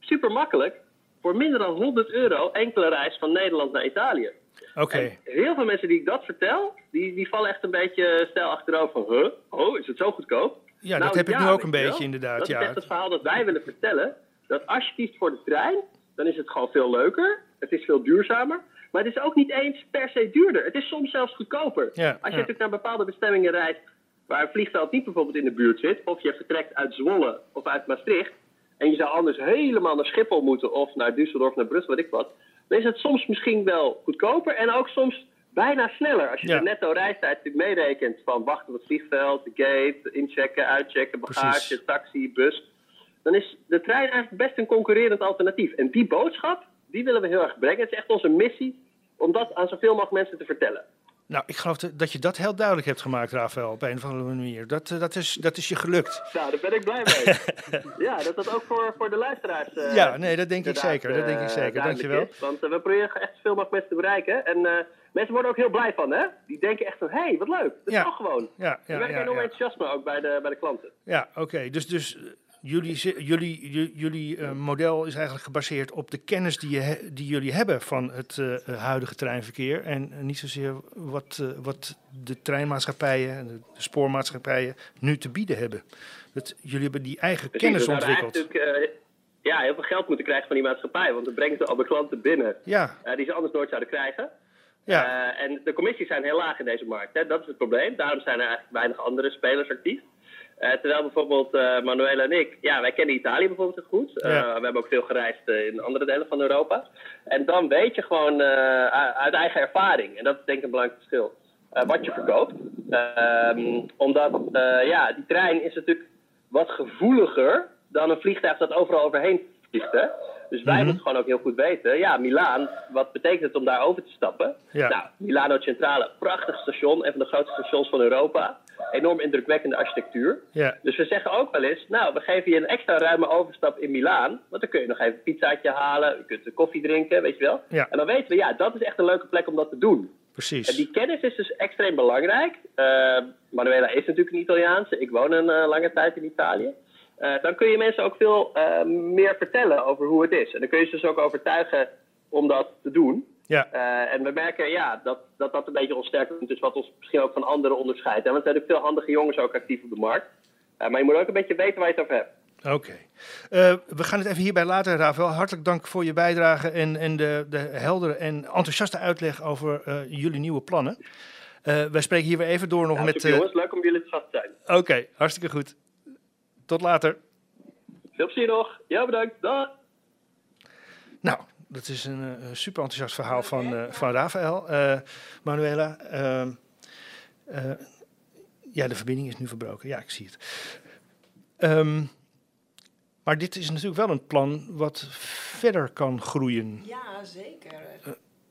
super makkelijk voor minder dan 100 euro enkele reis van Nederland naar Italië. Oké. Heel veel mensen die ik dat vertel, die, die vallen echt een beetje stijl achterover van, huh? Oh, is het zo goedkoop? Ja, nou, dat heb ik nu ook een beetje inderdaad. Dat is echt het verhaal dat wij willen vertellen. Dat als je kiest voor de trein, dan is het gewoon veel leuker. Het is veel duurzamer. Maar het is ook niet eens per se duurder. Het is soms zelfs goedkoper. Ja, als je ja. natuurlijk naar bepaalde bestemmingen reist waar een vliegveld niet bijvoorbeeld in de buurt zit, of je vertrekt uit Zwolle of uit Maastricht, en je zou anders helemaal naar Schiphol moeten of naar Düsseldorf, naar Brussel, weet ik wat, dan is het soms misschien wel goedkoper en ook soms bijna sneller. Als je Ja. de netto reistijd meerekent van wachten op het vliegveld, de gate, inchecken, uitchecken, bagage, Precies. taxi, bus. Dan is de trein eigenlijk best een concurrerend alternatief. En die boodschap, die willen we heel erg brengen. Het is echt onze missie om dat aan zoveel mogelijk mensen te vertellen. Nou, ik geloof dat- je dat heel duidelijk hebt gemaakt, Rafael, op een of andere manier. Dat, eh, dat, is, dat is je gelukt. Nou, daar ben ik blij mee. ja, dat dat ook voor, voor de luisteraars. eh, ja, nee, dat denk ik zeker. Dat denk ik eh, zeker. Dankjewel. is. Want we proberen echt zoveel mogelijk mensen te bereiken. En eh, mensen worden ook heel blij van, hè? Die denken echt van, hé, hey, wat leuk. Dat Ja. is toch gewoon. Ja, ja, merken ja, enorm ja. enthousiasme ook bij de, bij de klanten. Ja, oké. Dus, dus jullie, jullie, ju- jullie eh, model is eigenlijk gebaseerd op de kennis die, je die jullie hebben van het eh, eh, huidige treinverkeer. En niet zozeer wat, wat de treinmaatschappijen en de spoormaatschappijen nu te bieden hebben. Dat, jullie hebben die eigen Precies, kennis ontwikkeld. ja, heel veel geld moeten krijgen van die maatschappij. Want brengen ze al bij klanten binnen Ja, die ze anders nooit zouden krijgen. ja, en de commissies zijn heel laag in deze markt. Hè? Dat is het probleem. Daarom zijn er eigenlijk weinig andere spelers actief. Eh, terwijl bijvoorbeeld eh Manuela en ik, ja, wij kennen Italië bijvoorbeeld heel goed. Eh, Ja. We hebben ook veel gereisd in andere delen van Europa. En dan weet je gewoon uit- eigen ervaring, en dat is denk ik een belangrijk verschil, wat je verkoopt. Ehm, omdat, ja, die trein is natuurlijk wat gevoeliger dan een vliegtuig dat overal overheen vliegt. Hè? Dus wij Mhm. moeten gewoon ook heel goed weten, ja, Milaan, wat betekent het om daar over te stappen? Ja. Nou, Milano Centrale, prachtig station, een van de grootste stations van Europa. Enorm indrukwekkende architectuur. ja. Dus we zeggen ook wel eens, nou, we geven je een extra ruime overstap in Milaan. Want dan kun je nog even een pizzaatje halen, je kunt een koffie drinken, weet je wel. Ja. En dan weten we, ja, dat is echt een leuke plek om dat te doen. En Precies. die kennis is dus extreem belangrijk. Eh, Manuela is natuurlijk een Italiaanse. Ik woon een eh, lange tijd in Italië. Eh, dan kun je mensen ook veel meer vertellen over hoe het is. En dan kun je ze dus ook overtuigen om dat te doen. Ja, Eh, en we merken ja, dat, dat dat een beetje ons sterke punt is, wat ons misschien ook van anderen onderscheidt. hè. Want er zijn natuurlijk veel handige jongens ook actief op de markt. Eh, maar je moet ook een beetje weten waar je het over hebt. oké. Eh, we gaan het even hierbij laten, Rafael. Hartelijk dank voor je bijdrage en, en de, de heldere en enthousiaste uitleg over jullie nieuwe plannen. Wij spreken hier weer even door nog Ja, met... jongens, leuk om jullie te gast te zijn. Oké, hartstikke goed. Tot later. Veel plezier nog. Ja, bedankt. Dag. Nou, dat is een eh, super enthousiast verhaal van, eh, van Rafael. Eh, Manuela, ehm, eh, ja, de verbinding is nu verbroken. Ja, ik zie het. Ehm, maar dit is natuurlijk wel een plan wat verder kan groeien. Ja, zeker.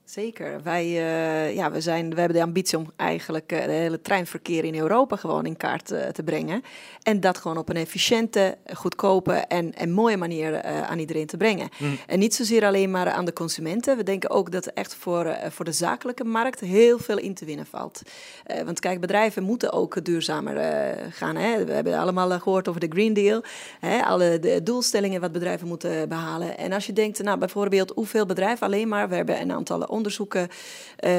Zeker. Wij, eh, ja, we, zijn, we hebben de ambitie om eigenlijk eh, het hele treinverkeer in Europa gewoon in kaart eh, te brengen. En dat gewoon op een efficiënte, goedkope en, en mooie manier eh, aan iedereen te brengen. En niet zozeer alleen maar aan de consumenten. We denken ook dat er echt voor, eh, voor de zakelijke markt heel veel in te winnen valt. Eh, want kijk, bedrijven moeten ook duurzamer eh, gaan. Hè? We hebben allemaal eh, gehoord over de Green Deal. Hè? Alle de doelstellingen wat bedrijven moeten behalen. En als je denkt, nou bijvoorbeeld hoeveel bedrijven alleen maar... We hebben een aantal onderzoeken eh,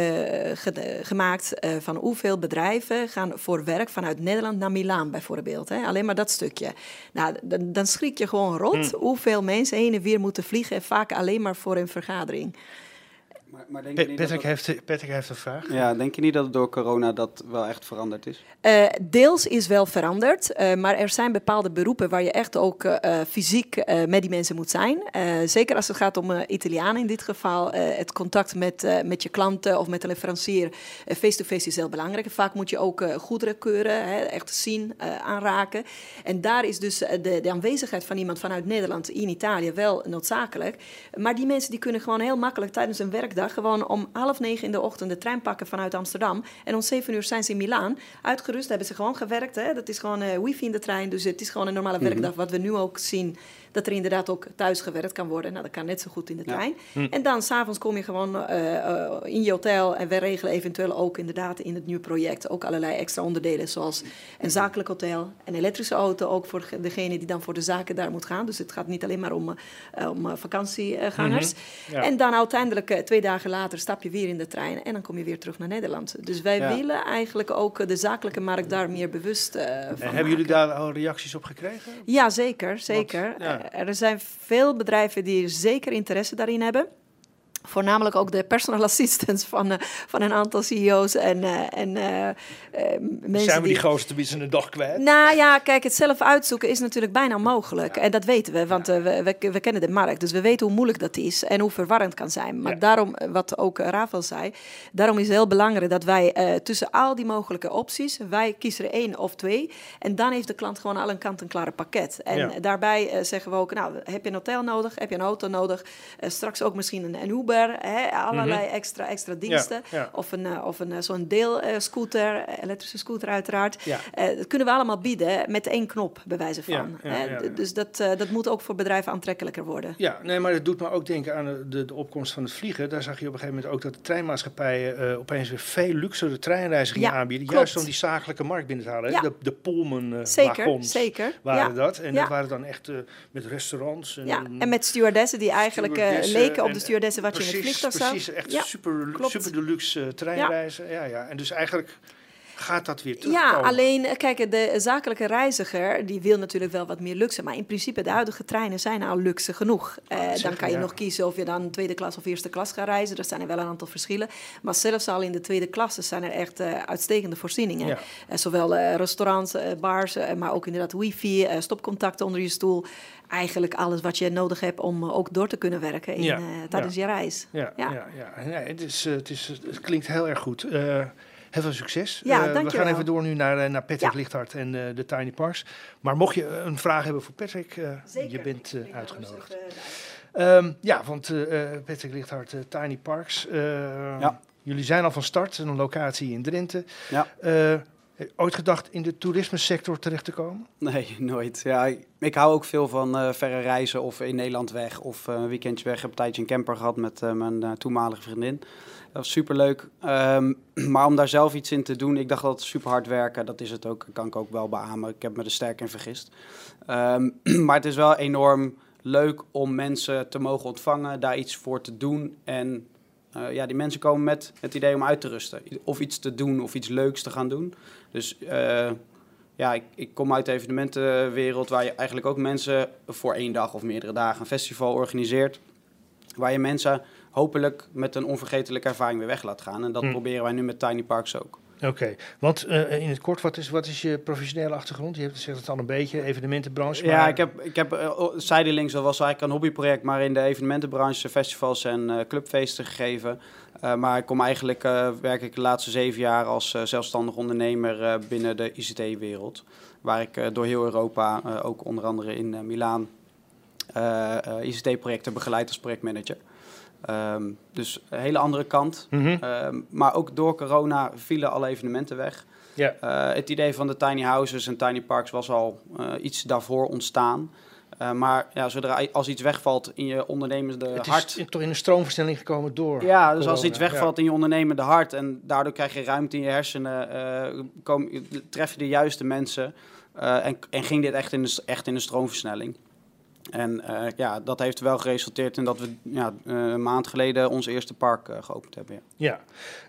ge- gemaakt eh, van hoeveel bedrijven gaan voor werk vanuit Nederland naar Milaan bijvoorbeeld. Hè? Alleen maar dat stukje. Nou, dan, dan schrik je gewoon rot hoeveel mensen heen en weer moeten vliegen. En vaak alleen maar voor een vergadering. Maar, maar denk, je niet dat Patrick, dat- heeft, Patrick heeft een vraag. ja, denk je niet dat het door corona dat wel echt veranderd is? Eh, deels is wel veranderd, eh, maar er zijn bepaalde beroepen waar je echt ook eh, fysiek eh, met die mensen moet zijn. Eh, zeker als het gaat om eh, Italianen in dit geval. eh, het contact met, eh, met je klanten of met de leverancier face-to-face is heel belangrijk. Vaak moet je ook eh, goederen keuren, hè, echt zien, eh, aanraken. En daar is dus de, de aanwezigheid van iemand vanuit Nederland in Italië wel noodzakelijk. Maar die mensen die kunnen gewoon heel makkelijk tijdens een werkdag gewoon om half negen in de ochtend de trein pakken vanuit Amsterdam. En om zeven uur zijn ze in Milaan. Uitgerust hebben ze gewoon gewerkt. Hè. Dat is gewoon eh, wifi in de trein. Dus het is gewoon een normale werkdag. Wat we nu ook zien, dat er inderdaad ook thuis gewerkt kan worden. Nou, dat kan net zo goed in de Ja. trein. En dan s'avonds kom je gewoon eh, eh, in je hotel. En we regelen eventueel ook inderdaad in het nieuwe project ook allerlei extra onderdelen. Zoals een zakelijk hotel, een elektrische auto. Ook voor degene die dan voor de zaken daar moet gaan. Dus het gaat niet alleen maar om, eh, om vakantiegangers. Ja. En dan uiteindelijk, eh, twee dagen later, stap je weer in de trein en dan kom je weer terug naar Nederland. Dus wij Ja. willen eigenlijk ook de zakelijke markt daar meer bewust eh, van En hebben maken. jullie daar al reacties op gekregen? Ja, zeker. zeker. ja. Er zijn veel bedrijven die zeker interesse daarin hebben. Voornamelijk ook de personal assistants van, uh, van een aantal CEO's en, uh, en uh, mensen Zijn we die, die gozer tenminste een dag kwijt? Nou ja, kijk, het zelf uitzoeken is natuurlijk bijna onmogelijk. Ja. En dat weten we, want ja. we, we, we, kennen de markt. Dus we weten hoe moeilijk dat is en hoe verwarrend kan zijn. Maar ja. daarom, wat ook Rafael zei, daarom is het heel belangrijk dat wij tussen al die mogelijke opties, wij kiezen er één of twee. En dan heeft de klant gewoon al een kant-en-klare pakket. En daarbij zeggen we ook, nou, heb je een hotel nodig? Heb je een auto nodig? straks ook misschien een, een Uber Hè, allerlei mm-hmm. extra, extra diensten. Ja, ja. Of, een, uh, of een, zo'n deelscooter, elektrische scooter uiteraard. Ja. Uh, dat kunnen we allemaal bieden met één knop, bij wijze van. Dus dat, uh, dat moet ook voor bedrijven aantrekkelijker worden. Ja, nee, maar dat doet me ook denken aan de, de opkomst van het vliegen. Daar zag je op een gegeven moment ook dat de treinmaatschappijen opeens weer veel luxere treinreizigingen aanbieden. Klopt. Juist om die zakelijke markt binnen te halen. De, de Pullman zeker, zeker. waren dat. En dat waren dan echt met restaurants. En, ja, en met stewardessen die eigenlijk leken op de stewardessen wat in het vliegtuig zag. Precies, echt ja, super, super deluxe uh, treinreizen. Ja. ja. Ja, En dus eigenlijk gaat dat weer terug. Ja, alleen, eh, kijk, de zakelijke reiziger, die wil natuurlijk wel wat meer luxe. Maar in principe, de huidige treinen zijn al luxe genoeg. Uh, dan kan je nog kiezen of je dan tweede klas of eerste klas gaat reizen. Er zijn er wel een aantal verschillen. Maar zelfs al in de tweede klasse zijn er echt uh, uitstekende voorzieningen. Ja. zowel restaurants, bars, maar ook inderdaad wifi, stopcontacten onder je stoel eigenlijk alles wat je nodig hebt om ook door te kunnen werken in, ja, tijdens je reis. Ja, ja. ja, ja. Nee, het, is, het, is, het klinkt heel erg goed. Heel veel succes. Ja, uh, we gaan even door nu naar, naar Patrick ja. Lichthart en uh, de Tiny Parks. Maar mocht je een vraag hebben voor Patrick, uh, je bent uitgenodigd. Um, ja, want Patrick Lichthart, Tiny Parks. ja. Jullie zijn al van start, een locatie in Drenthe. Ja. Ooit gedacht in de toerismesector terecht te komen? Nee, nooit. Ja, ik, hou ook veel van uh, verre reizen of in Nederland weg of uh, een weekendje weg. Ik heb een tijdje een camper gehad met uh, mijn toenmalige vriendin. Dat was superleuk. Um, maar om daar zelf iets in te doen, ik dacht dat super hard werken. Dat is het ook, kan ik ook wel beamen. Ik heb me er sterk in vergist. Um, maar het is wel enorm leuk om mensen te mogen ontvangen, daar iets voor te doen en uh, ja, die mensen komen met het idee om uit te rusten. Of iets te doen of iets leuks te gaan doen. Dus uh, ja, ik, ik, kom uit de evenementenwereld waar je eigenlijk ook mensen voor één dag of meerdere dagen een festival organiseert. Waar je mensen hopelijk met een onvergetelijke ervaring weer weg laat gaan. En dat hm. proberen wij nu met Tiny Parks ook. Oké, okay. want uh, in het kort, wat is, wat is je professionele achtergrond? Je hebt zegt het al een beetje, evenementenbranche. Maar... Ja, ik heb, ik heb uh, Zijdelings, dat was eigenlijk een hobbyproject, maar in de evenementenbranche festivals en uh, clubfeesten gegeven. maar ik kom eigenlijk, werk ik de laatste zeven jaar als zelfstandig ondernemer binnen de ICT-wereld. Waar ik door heel Europa, ook onder andere in Milaan, ICT-projecten begeleid als projectmanager. Um, dus een hele andere kant. Mm -hmm. um, maar ook door corona vielen alle evenementen weg. Yeah. Uh, het idee van de tiny houses en tiny parks was al uh, iets daarvoor ontstaan. Uh, maar ja, zodra als iets wegvalt in je ondernemende het hart... Het is toch in een stroomversnelling gekomen door Ja, dus corona. als iets wegvalt ja. in je ondernemende hart... en daardoor krijg je ruimte in je hersenen... Kom, tref je de juiste mensen... En, en ging dit echt in de, echt in de stroomversnelling. En uh, ja, dat heeft wel geresulteerd in dat we ja, uh, een maand geleden ons eerste park uh, geopend hebben. Ja,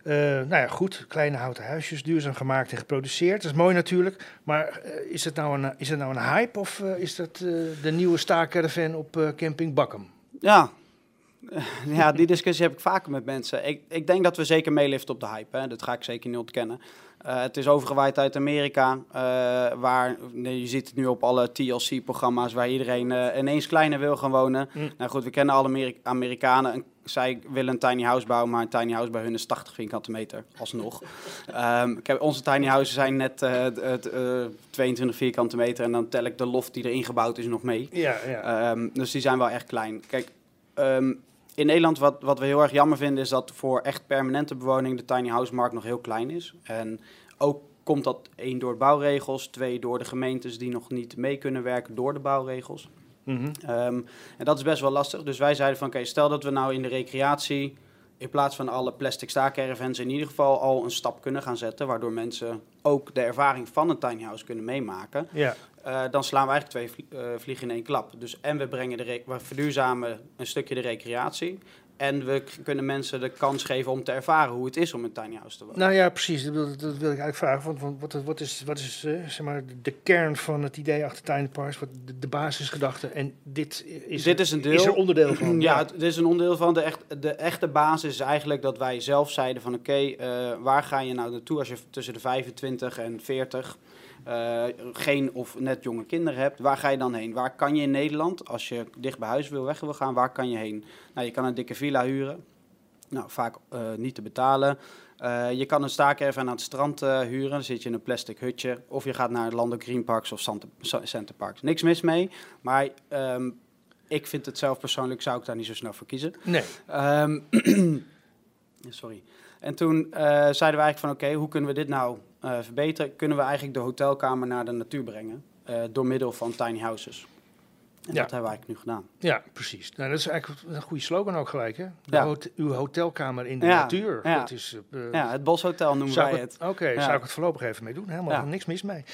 ja. nou ja, goed. Kleine houten huisjes, duurzaam gemaakt en geproduceerd. Dat is mooi natuurlijk. Maar is, het nou een, is het nou een hype of is dat de nieuwe staakcaravan op camping Bakkum? Ja. ja, die discussie heb ik vaker met mensen. Ik, ik denk dat we zeker meeliften op de hype. Hè. Dat ga ik zeker niet ontkennen. Uh, het is overgewaaid uit Amerika, uh, waar nee, je ziet het nu op alle TLC-programma's waar iedereen uh, ineens kleiner wil gaan wonen. Mm. Nou goed, we kennen alle Ameri Amerikanen. Zij willen een tiny house bouwen, maar een tiny house bij hun is 80 vierkante meter, alsnog. um, ik heb, onze tiny houses zijn net 22 vierkante meter en dan tel ik de loft die erin gebouwd is nog mee. Ja, ja. Um, dus die zijn wel echt klein. Kijk, um, in Nederland, wat, wat we heel erg jammer vinden, is dat voor echt permanente bewoning de tiny house markt nog heel klein is. En ook komt dat één door bouwregels, twee door de gemeentes die nog niet mee kunnen werken door de bouwregels. Mm -hmm. um, en dat is best wel lastig. Dus wij zeiden van oké, okay, stel dat we nou in de recreatie in plaats van alle plastic staakcaravans in ieder geval al een stap kunnen gaan zetten, waardoor mensen ook de ervaring van een tiny house kunnen meemaken. Ja. Uh, dan slaan we eigenlijk twee uh, vliegen in één klap. Dus en we, brengen de we verduurzamen een stukje de recreatie. En we kunnen mensen de kans geven om te ervaren hoe het is om in een tiny house te wonen. Nou ja, precies. Dat wil, dat wil ik eigenlijk vragen. Want, want wat, wat is, wat is eh, zeg maar, de kern van het idee achter Tiny Parks? Wat de, de basisgedachte? En dit is, Dit is een deel. is er onderdeel van. Ja, het, het is een onderdeel van. De, echt, de echte basis is eigenlijk dat wij zelf zeiden van... oké, eh, waar ga je nou naartoe als je tussen de 25 en 40... eh, geen of net jonge kinderen hebt, waar ga je dan heen? Waar kan je in Nederland, als je dicht bij huis wil, weg wil gaan, waar kan je heen? Nou, je kan een dikke villa huren. Nou, vaak eh, niet te betalen. Eh, je kan een staakerven aan het strand huren. Dan zit je in een plastic hutje. Of je gaat naar Lando Green Parks of Center Parks. Niks mis mee. Maar ehm, ik vind het zelf persoonlijk, zou ik daar niet zo snel voor kiezen. Nee. Ehm, sorry. En toen zeiden we eigenlijk van oké, hoe kunnen we dit nou eh, verbeteren? Kunnen we eigenlijk de hotelkamer naar de natuur brengen? eh, door middel van tiny houses. En Ja. dat hebben we eigenlijk nu gedaan. Ja, precies. Nou, dat is eigenlijk een goede slogan ook gelijk, hè? De Ja. hot- uw hotelkamer in de Ja, natuur. ja. Dat is, eh, Ja, het Boshotel noemen wij het. Oké, zou ik het voorlopig even mee doen. Helemaal niks mis mee.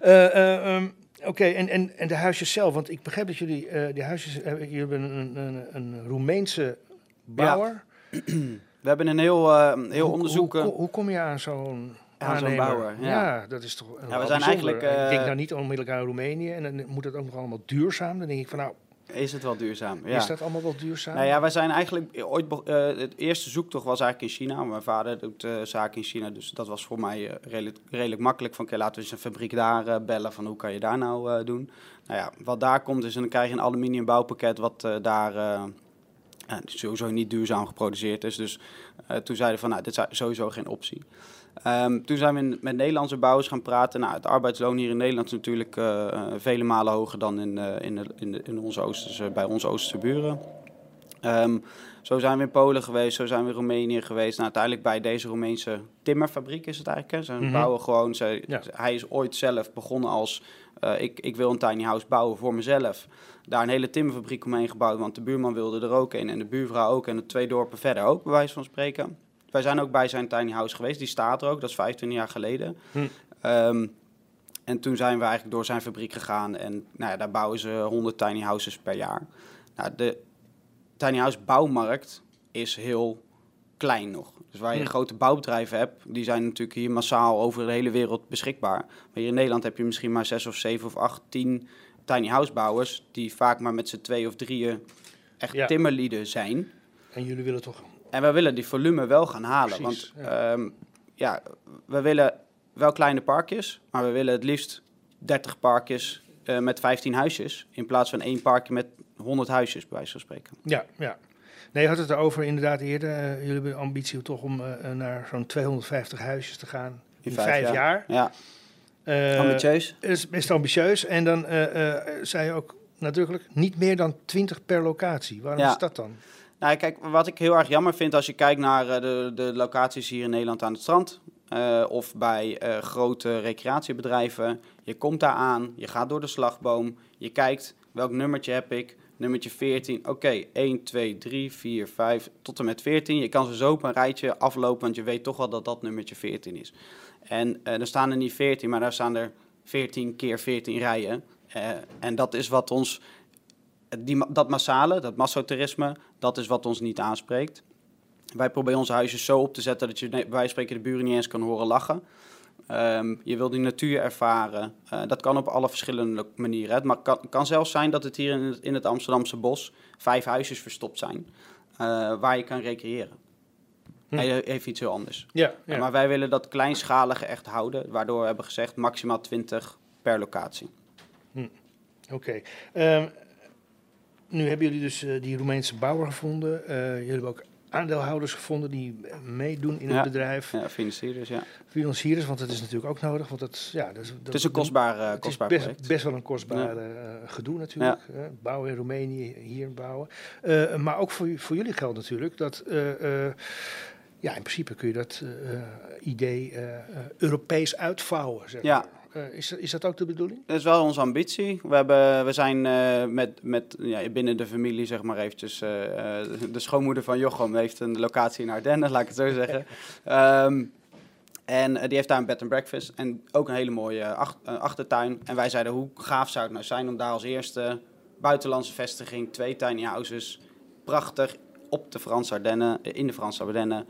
Eh, eh, ehm, Oké, en, en, en de huisjes zelf. Want ik begrijp dat jullie die huisjes... jullie hebben een, een, een Roemeense bouwer. We hebben een heel, eh, heel Hoe- onderzoek... Hoe, eh, hoe, hoe kom je aan zo'n Aan zo'n bouwer, ja. Ja, dat is toch wel zijn bijzonder. eigenlijk, ik denk eh, nou niet onmiddellijk aan Roemenië. En dan moet het ook nog allemaal duurzaam. Dan denk ik van nou, is het wel duurzaam? Ja. is dat allemaal wel duurzaam? Nou ja, wij zijn eigenlijk ooit... eh, het eerste zoektocht was eigenlijk in China. Mijn vader doet eh, zaken in China, dus dat was voor mij eh, redelijk, redelijk makkelijk. Van, oké, laten we eens een fabriek daar eh, bellen, van hoe kan je daar nou eh, doen? Nou ja, wat daar komt is, en dan krijg je een aluminium bouwpakket wat eh, daar... sowieso niet duurzaam geproduceerd is. Dus eh, toen zeiden van, nou, dit is sowieso geen optie. Ehm, toen zijn we met Nederlandse bouwers gaan praten. Nou, het arbeidsloon hier in Nederland is natuurlijk eh, eh, vele malen hoger dan in, in, de, in, de, in onze Oosterse, bij onze Oosterse buren. Ehm, zo zijn we in Polen geweest, zo zijn we in Roemenië geweest. Nou, uiteindelijk bij deze Roemeense timmerfabriek is het eigenlijk. Hè. Ze Mhm. bouwen gewoon, ze, Ja. hij is ooit zelf begonnen als... eh, ik, ik wil een tiny house bouwen voor mezelf. Daar een hele timmerfabriek omheen gebouwd, want de buurman wilde er ook een. En de buurvrouw ook en de twee dorpen verder ook, bij wijze van spreken. Wij zijn ook bij zijn tiny house geweest, die staat er ook, dat is 25 jaar geleden. Hm. Ehm, en toen zijn we eigenlijk door zijn fabriek gegaan en nou ja, daar bouwen ze 100 tiny houses per jaar. Nou, de tiny house bouwmarkt is heel klein nog. Dus waar je Hm. grote bouwbedrijven hebt, die zijn natuurlijk hier massaal over de hele wereld beschikbaar. Maar hier in Nederland heb je misschien maar zes of zeven of acht, tien tiny house bouwers, die vaak maar met z'n twee of drieën echt Ja. timmerlieden zijn. En jullie willen toch... En wij willen die volume wel gaan halen. Precies, want ja. ja, we willen wel kleine parkjes, maar we willen het liefst 30 parkjes eh, met 15 huisjes. In plaats van één parkje met 100 huisjes, bij wijze van spreken. Ja, ja. Nee, je had het erover inderdaad eerder. eh, jullie hebben de ambitie toch om eh, naar zo'n 250 huisjes te gaan in, vijf, jaar. Ja, Eh, ambitieus. Is best ambitieus. En dan eh, eh, zei je ook nadrukkelijk niet meer dan 20 per locatie. Waarom Ja. is dat dan? Nou, kijk, wat ik heel erg jammer vind als je kijkt naar eh, de, de locaties hier in Nederland aan het strand. eh, of bij eh, grote recreatiebedrijven. Je komt daar aan, je gaat door de slagboom, je kijkt welk nummertje heb ik. Nummertje 14, oké, 1, 2, 3, 4, 5, tot en met 14. Je kan ze zo op een rijtje aflopen, want je weet toch wel dat dat nummertje 14 is. En eh er staan er niet 14, maar daar staan er 14 keer 14 rijen. Eh, en dat is wat ons die, dat massale, dat massotoerisme, dat is wat ons niet aanspreekt. Wij proberen onze huisjes zo op te zetten dat je bij spreken de buren niet eens kan horen lachen. Ehm, je wil die natuur ervaren. Eh, dat kan op alle verschillende manieren. Het kan, kan zelfs zijn dat het hier in het, in het Amsterdamse bos vijf huisjes verstopt zijn eh, waar je kan recreëren. Hm. Hij eh, heeft iets heel anders. Ja, ja. Maar wij willen dat kleinschalige echt houden, waardoor we hebben gezegd maximaal 20 per locatie. Oké. Ehm, nu hebben jullie dus eh, die Roemeense bouwer gevonden. Eh, jullie hebben ook aandeelhouders gevonden die eh, meedoen in Ja. het bedrijf. Ja, financiers, ja. Financiers, want dat is natuurlijk ook nodig. Want dat, ja, dat, dat, Het is een kostbaar, eh, Het is kostbaar best, project. best wel een kostbaar eh, gedoe natuurlijk. bouwen in Roemenië, hier bouwen. Eh, maar ook voor, voor jullie geldt natuurlijk dat... eh, eh, ja, in principe kun je dat eh, eh, idee eh, eh, Europees uitvouwen. Zeg Ja. Eh, is, dat- is dat ook de bedoeling? Dat is wel onze ambitie. We, hebben, we zijn eh, met, met, ja, binnen de familie, zeg maar eventjes... eh, de schoonmoeder van Jochem heeft een locatie in Ardennen, laat ik het zo zeggen. Ehm, en die heeft daar een bed and breakfast en ook een hele mooie ach- achtertuin. En wij zeiden, hoe gaaf zou het nou zijn om daar als eerste buitenlandse vestiging... twee tiny houses, prachtig, op de Franse Ardennen, in de Franse Ardennen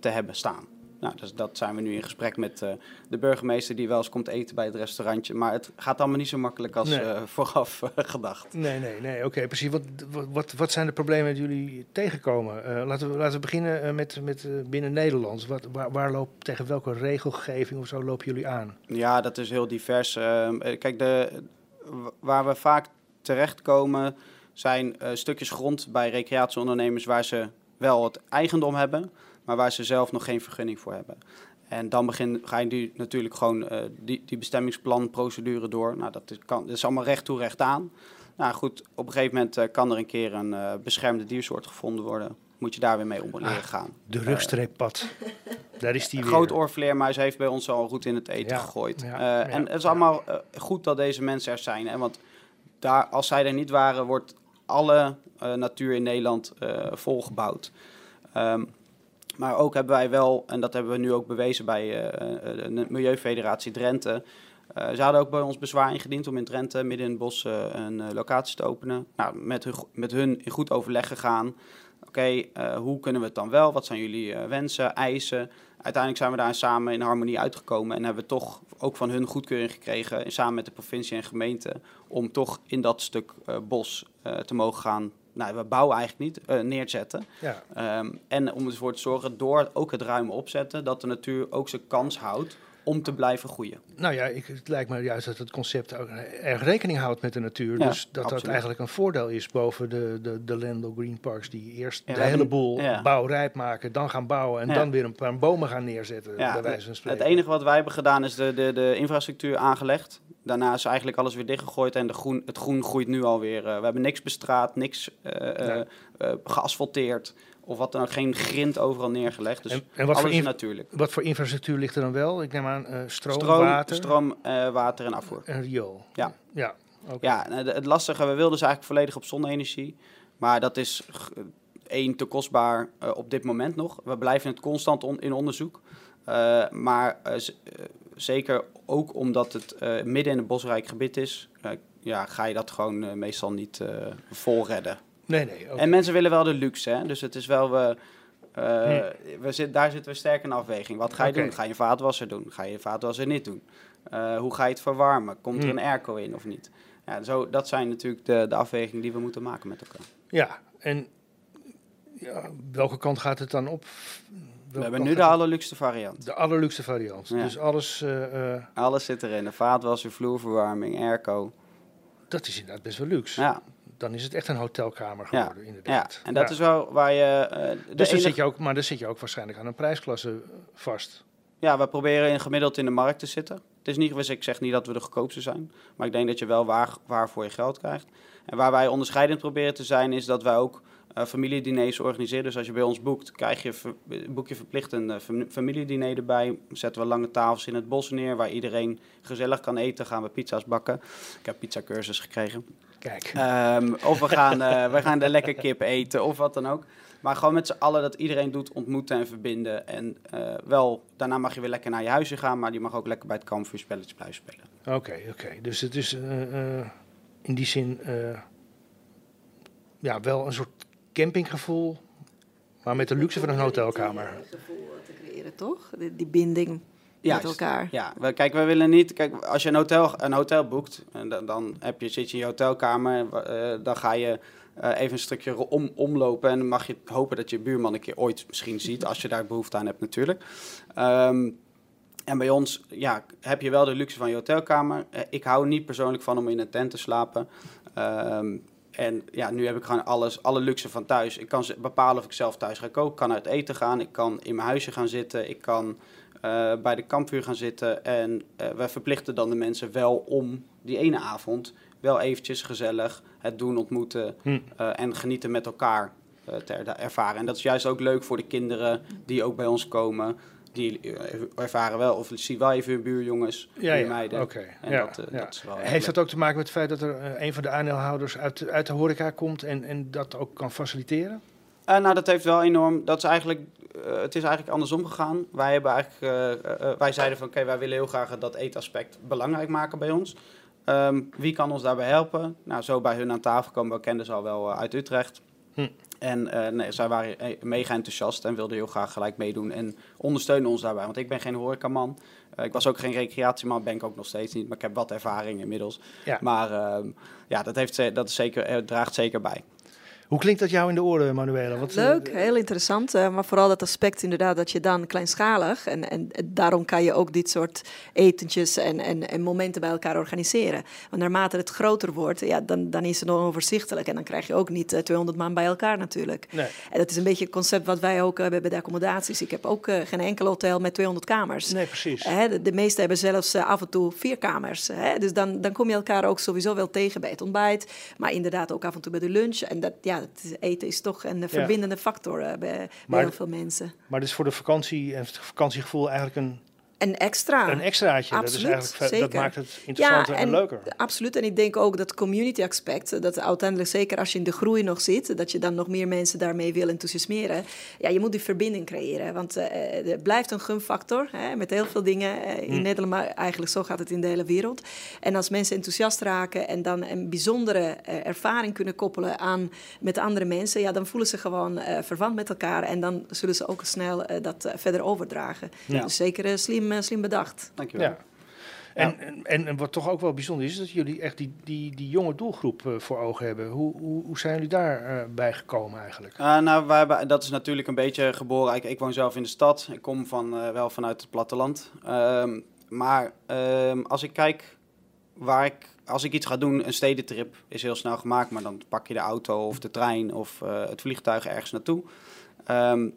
te hebben staan. Nou, dus dat zijn we nu in gesprek met uh, de burgemeester die wel eens komt eten bij het restaurantje. Maar het gaat allemaal niet zo makkelijk als nee. uh, vooraf uh, gedacht. Nee, nee, nee. Oké, precies. Wat, wat, wat zijn de problemen die jullie tegenkomen? laten, we, laten we beginnen met, met binnen Nederland. Wat, waar, waar loopt, tegen welke regelgeving of zo lopen jullie aan? Ja, dat is heel divers. Ehm, kijk, de, waar we vaak terechtkomen zijn stukjes grond bij recreatieondernemers waar ze wel het eigendom hebben maar waar ze zelf nog geen vergunning voor hebben. En dan begin, ga je nu natuurlijk gewoon uh, die, die bestemmingsplanprocedure door. Nou, dat is, kan, dat is allemaal recht toe, recht aan. Nou goed, op een gegeven moment uh, kan er een keer een uh, beschermde diersoort gevonden worden. Moet je daar weer mee om leren ah, gaan. De rugstreeppad. daar is die weer. Groot oorvleermuis heeft bij ons al goed in het eten ja, gegooid. Ja, ja, en het is allemaal goed dat deze mensen er zijn. Hè, want daar, als zij er niet waren, wordt alle natuur in Nederland volgebouwd. Um, maar ook hebben wij wel, en dat hebben we nu ook bewezen bij uh, de Milieufederatie Drenthe. Uh, ze hadden ook bij ons bezwaar ingediend om in Drenthe midden in het bos een locatie te openen. Nou, met, hun, met hun in goed overleg gegaan. Oké, hoe kunnen we het dan wel? Wat zijn jullie wensen, eisen? Uiteindelijk zijn we daar samen in harmonie uitgekomen en hebben we toch ook van hun goedkeuring gekregen, samen met de provincie en gemeente, om toch in dat stuk bos te mogen gaan nou, we bouwen eigenlijk niet, uh, neerzetten. Ja. Um, en om ervoor te zorgen, door ook het ruime opzetten, dat de natuur ook zijn kans houdt om te blijven groeien. Nou ja, ik, het lijkt me juist dat het concept ook erg rekening houdt met de natuur. Ja, dus dat absoluut. dat eigenlijk een voordeel is boven de, de, de Landel Green Parks... die eerst ja, de hele boel ja. bouwrijp maken, dan gaan bouwen... en dan weer een paar bomen gaan neerzetten, bij wijze van spreken. Het enige wat wij hebben gedaan is de, de, de infrastructuur aangelegd. Daarna is eigenlijk alles weer dichtgegooid en de groen, het groen groeit nu alweer. Uh, we hebben niks bestraat, niks uh, uh, geasfalteerd of wat dan ook, geen grind overal neergelegd. Dus en, en wat alles voor natuurlijk. Wat voor infrastructuur ligt er dan wel? Ik neem aan uh, stroom, stroom, water? Stroom, uh, water en afvoer. En riool. Ja. Ja, okay. ja het lastige, we wilden dus eigenlijk volledig op zonne-energie. Maar dat is één, te kostbaar uh, op dit moment nog. We blijven het constant on in onderzoek. maar zeker ook omdat het midden in een bosrijk gebied is... ja, ga je dat gewoon meestal niet vol redden. Nee, nee. En mensen willen wel de luxe, hè? dus het is wel... We, uh, we zit, daar zitten we sterk in afweging. Wat ga je okay. doen? Ga je vaatwasser doen? Ga je vaatwasser niet doen? Uh, hoe ga je het verwarmen? Komt er hm. een airco in of niet? Ja, zo, dat zijn natuurlijk de, de afwegingen die we moeten maken met elkaar. Ja, en ja, welke kant gaat het dan op? Welke we hebben nu de allerluxste variant. De allerluxste variant. Ja. Dus alles... Uh, alles zit erin. De vaatwasser, vloerverwarming, airco. Dat is inderdaad best wel luxe. Ja, dan is het echt een hotelkamer geworden, ja, inderdaad. Ja, en dat is wel waar je... Uh, dus dan zit je ook, maar dan zit je ook waarschijnlijk aan een prijsklasse vast. Ja, we proberen in gemiddeld in de markt te zitten. Het is niet, ik zeg niet dat we de goedkoopste zijn, maar ik denk dat je wel waar, waar voor je geld krijgt. En waar wij onderscheidend proberen te zijn, is dat wij ook uh, familiediners organiseren. Dus als je bij ons boekt, krijg je, boek je verplicht een uh, familiediner erbij. Zetten we lange tafels in het bos neer, waar iedereen gezellig kan eten. Gaan we pizza's bakken. Ik heb pizza cursus gekregen. Kijk. Um, of we gaan, uh, we gaan de lekker kip eten of wat dan ook. Maar gewoon met z'n allen dat iedereen doet ontmoeten en verbinden. En uh, wel, daarna mag je weer lekker naar je huisje gaan, maar je mag ook lekker bij het kampvuur spelletjes blijven spelen. Oké, okay, oké. Okay. Dus het is uh, in die zin ja, wel een soort campinggevoel, maar met de luxe van een hotelkamer. gevoel te creëren, toch? Die, die binding met elkaar. Ja, kijk, we willen niet. Kijk, als je een hotel, een hotel boekt, en dan, dan heb je, zit je in je hotelkamer, uh, dan ga je uh, even een stukje om, omlopen en dan mag je hopen dat je buurman een keer ooit misschien ziet, als je daar behoefte aan hebt natuurlijk. Um, en bij ons ja, heb je wel de luxe van je hotelkamer. Uh, ik hou niet persoonlijk van om in een tent te slapen. Um, en ja, nu heb ik gewoon alles, alle luxe van thuis. Ik kan bepalen of ik zelf thuis ga koken. Ik kan uit eten gaan. Ik kan in mijn huisje gaan zitten. Ik kan uh, bij de kampvuur gaan zitten. En uh, wij verplichten dan de mensen wel om die ene avond wel eventjes gezellig het doen, ontmoeten hm. uh, en genieten met elkaar te ervaren. En dat is juist ook leuk voor de kinderen die ook bij ons komen. Die ervaren wel, of zie wel even hun buurjongens, ja, ja. meiden. Okay. Ja, dat, dat is wel Heeft dat ook te maken met het feit dat er een van de aandeelhouders uit, uit de horeca komt en, en dat ook kan faciliteren? Uh, nou, dat heeft wel enorm. Dat is eigenlijk, uh, het is eigenlijk andersom gegaan. Wij, hebben eigenlijk, uh, wij zeiden van oké, okay, wij willen heel graag dat eetaspect belangrijk maken bij ons. Um, wie kan ons daarbij helpen? Nou, zo bij hun aan tafel komen. We kenden ze al wel uit Utrecht. Hm. En uh, nee, zij waren mega enthousiast en wilden heel graag gelijk meedoen en ondersteunen ons daarbij. Want ik ben geen horecaman. Uh, ik was ook geen recreatieman, ben ik ook nog steeds niet. Maar ik heb wat ervaring inmiddels. Ja. Maar uh, ja, dat, heeft, dat is zeker, draagt zeker bij. Hoe klinkt dat jou in de oren, Manuela? Wat, Leuk, heel interessant. Uh, maar vooral dat aspect inderdaad dat je dan kleinschalig... en, en daarom kan je ook dit soort etentjes en, en, en momenten bij elkaar organiseren. Want naarmate het groter wordt, ja, dan, dan is het onoverzichtelijk. En dan krijg je ook niet uh, 200 man bij elkaar natuurlijk. Nee. En dat is een beetje het concept wat wij ook hebben bij de accommodaties. Ik heb ook uh, geen enkel hotel met 200 kamers. Nee, precies. de, de meeste hebben zelfs af en toe vier kamers. Dus dan, dan kom je elkaar ook sowieso wel tegen bij het ontbijt. Maar inderdaad ook af en toe bij de lunch. En dat, ja, het eten is toch een verbindende factor uh, bij, heel veel mensen. Maar dus voor de vakantie en het vakantiegevoel eigenlijk een een extra. Een extraatje. Absoluut, dat, is eigenlijk, dat maakt het interessanter en, en, leuker. Absoluut. En ik denk ook dat community aspect, dat uiteindelijk zeker als je in de groei nog zit, dat je dan nog meer mensen daarmee wil enthousiasmeren. Ja, je moet die verbinding creëren. Want uh, het blijft een gunfactor hè, met heel veel dingen uh, in mm. Nederland, maar eigenlijk zo gaat het in de hele wereld. En als mensen enthousiast raken en dan een bijzondere uh, ervaring kunnen koppelen aan met andere mensen, ja, dan voelen ze gewoon verwant met elkaar en dan zullen ze ook snel dat verder overdragen. Ja. Dus zeker slim slim, bedacht. Dankjewel. Ja. En, en, en, wat toch ook wel bijzonder is, is dat jullie echt die, die, die jonge doelgroep uh, voor ogen hebben. Hoe, hoe, hoe zijn jullie daar uh, bij gekomen eigenlijk? Uh, nou, wij hebben, dat is natuurlijk een beetje geboren. Ik, ik woon zelf in de stad. Ik kom van, wel vanuit het platteland. Um, maar um, als ik kijk waar ik, als ik iets ga doen, een stedentrip is heel snel gemaakt. Maar dan pak je de auto of de trein of het vliegtuig ergens naartoe. Um,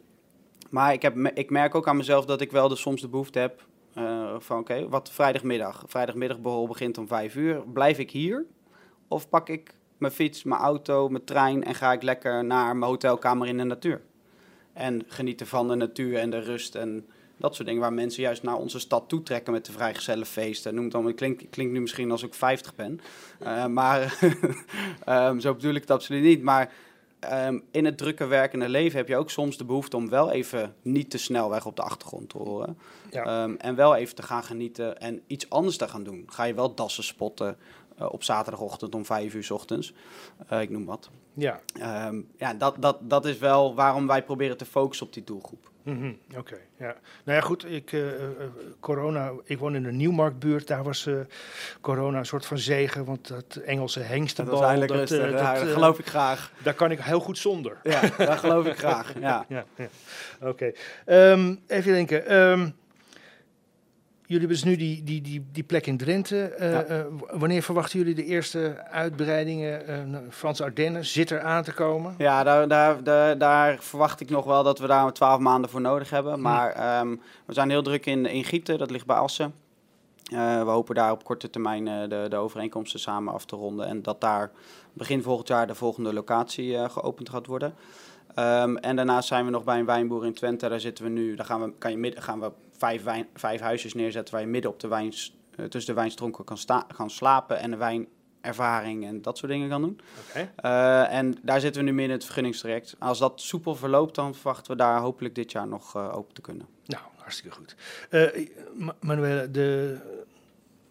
maar ik, heb, ik merk ook aan mezelf dat ik wel de, soms de behoefte heb uh, van oké, wat vrijdagmiddag. Vrijdagmiddagborrel begint om vijf uur. Blijf ik hier? Of pak ik mijn fiets, mijn auto, mijn trein en ga ik lekker naar mijn hotelkamer in de natuur? En genieten van de natuur en de rust en dat soort dingen waar mensen juist naar onze stad toetrekken met de vrijgezellenfeesten. Noem het het klinkt, klinkt nu misschien als ik 50 ben, uh, maar um, zo bedoel ik het absoluut niet. Maar Ehm, in het drukke werkende leven heb je ook soms de behoefte om wel even niet te snel weg op de achtergrond te horen. Ja. Um, en wel even te gaan genieten en iets anders te gaan doen. Ga je wel dassen spotten uh, op zaterdagochtend om vijf uur s ochtends. Uh, ik noem wat. Ja, um, ja dat, dat, dat is wel waarom wij proberen te focussen op die doelgroep. Mm -hmm. Oké, okay, ja. Nou ja, goed, ik, uh, corona, ik woon in de Nieuwmarktbuurt, daar was uh, corona een soort van zegen, want dat Engelse hengstenbal... Dat, dat, rustig, geloof ik graag. Daar kan ik heel goed zonder. Ja, dat geloof ik graag, ja. ja, ja. Oké, okay. um, even denken. Um, Jullie hebben dus nu die, die, die, die plek in Drenthe. Uh, ja. uh, wanneer verwachten jullie de eerste uitbreidingen? Uh, Frans Ardennen zit er aan te komen? Ja, daar, daar, daar, daar, verwacht ik nog wel dat we daar twaalf maanden voor nodig hebben. Hm. Maar um, we zijn heel druk in, in Gieten, dat ligt bij Assen. we hopen daar op korte termijn de, de overeenkomsten samen af te ronden. En dat daar begin volgend jaar de volgende locatie geopend gaat worden. Um, en daarnaast zijn we nog bij een wijnboer in Twente. Daar zitten we nu. Daar gaan we, kan je midden, gaan we vijf, wijn, vijf huisjes neerzetten waar je midden op de wijn, uh, tussen de wijnstronken kan sta, gaan slapen en de wijnervaring en dat soort dingen kan doen. Okay. Uh, en daar zitten we nu midden in het vergunningstraject. Als dat soepel verloopt, dan verwachten we daar hopelijk dit jaar nog uh, open te kunnen. Nou, hartstikke goed. Manuela, de,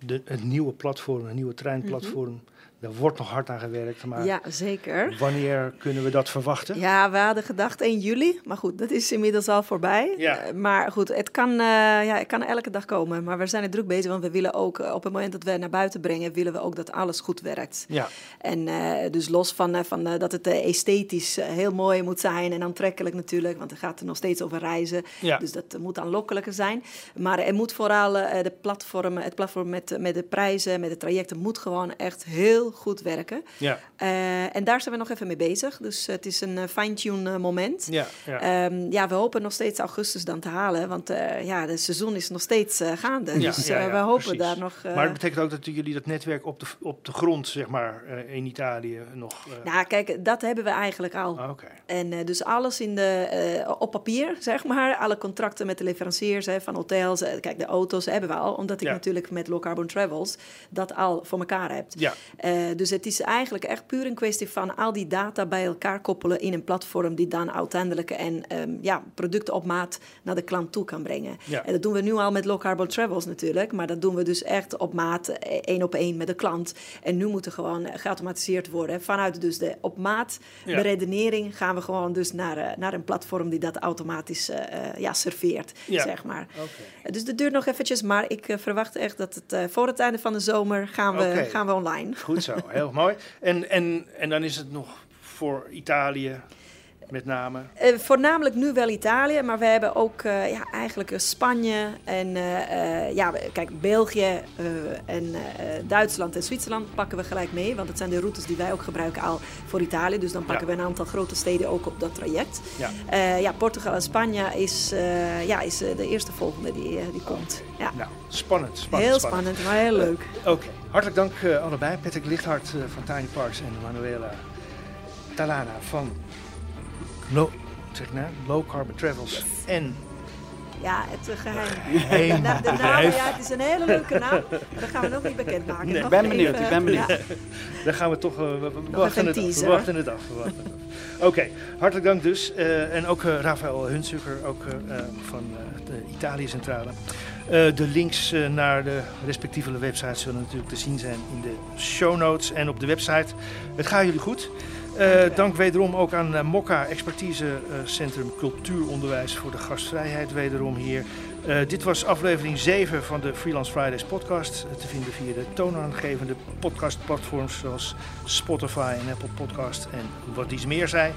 de, het nieuwe platform, het nieuwe treinplatform. Mm er wordt nog hard aan gewerkt. Maar ja, zeker. Wanneer kunnen we dat verwachten? Ja, we hadden gedacht 1 juli. Maar goed, dat is inmiddels al voorbij. Ja. Uh, maar goed, het kan, uh, ja, het kan elke dag komen. Maar we zijn er druk bezig, want we willen ook... Uh, op het moment dat we naar buiten brengen... willen we ook dat alles goed werkt. Ja. En dus los van, van dat het esthetisch heel mooi moet zijn... en aantrekkelijk natuurlijk, want er gaat er nog steeds over reizen. Ja. Dus dat moet aanlokkelijker zijn. Maar er moet vooral de platform, het platform met, met de prijzen, met de trajecten... moet gewoon echt heel goed werken. Ja. Uh, en daar zijn we nog even mee bezig. Dus het is een uh, fine-tune moment. Ja, ja. Um, ja, we hopen nog steeds augustus dan te halen. Want uh, ja, het seizoen is nog steeds gaande. Ja, dus we hopen precies. daar nog... maar het betekent ook dat jullie dat netwerk op de, op de grond, zeg maar, in Italië nog... Nou, kijk, dat hebben we eigenlijk al. Ah, okay. En dus alles in de, op papier, zeg maar. Alle contracten met de leveranciers hè, van hotels. kijk, de auto's hebben we al. Omdat ik natuurlijk met Low Carbon Travels dat al voor elkaar heb. Ja. Dus het is eigenlijk echt puur een kwestie van al die data bij elkaar koppelen in een platform die dan uiteindelijk en um, ja, producten op maat naar de klant toe kan brengen. En dat doen we nu al met low carbon travels natuurlijk, maar dat doen we dus echt op maat, één op één met de klant. En nu moet er gewoon geautomatiseerd worden. Vanuit dus de op maat beredenering gaan we gewoon dus naar, naar een platform die dat automatisch uh, ja, serveert, zeg maar. Okay. Dus dat duurt nog eventjes, maar ik verwacht echt dat het uh, voor het einde van de zomer gaan we, okay. gaan we online. Goed zo, heel mooi. En, en, en dan is het nog voor Italië met name? Uh, voornamelijk nu wel Italië, maar we hebben ook uh, ja, eigenlijk Spanje en uh, ja, kijk, België en Duitsland en Zwitserland pakken we gelijk mee. Want het zijn de routes die wij ook gebruiken al voor Italië. Dus dan pakken we een aantal grote steden ook op dat traject. Ja, ja Portugal en Spanje is, ja, is de eerste volgende die, die komt. Ja. Nou, spannend, spannend. Heel spannend, maar heel leuk. Oké, hartelijk dank allebei. Patrick Lichthart van Tiny Parks en Manuela Talana van low, zeg nou, low carbon travels en ja, het uh, geheim. De, de naam, ja, het is een hele leuke naam, maar dat gaan we nog niet bekendmaken. Nee, ik ben benieuwd, ik ben benieuwd. Ja. Dan gaan we toch, uh, we, we wachten het, teaser, we wachten het af. Oké, okay, hartelijk dank dus. Uh, en ook Rafael Hunsuker, ook van de Italië Centrale. de links naar de respectieve websites zullen natuurlijk te zien zijn in de show notes en op de website. Het gaat jullie goed. Uh, dank wederom ook aan uh, Mokka, expertisecentrum uh, cultuuronderwijs voor de gastvrijheid wederom hier. Dit was aflevering 7 van de Freelance Fridays podcast. te vinden via de toonaangevende podcastplatforms zoals Spotify en Apple Podcast en wat dies meer zijn.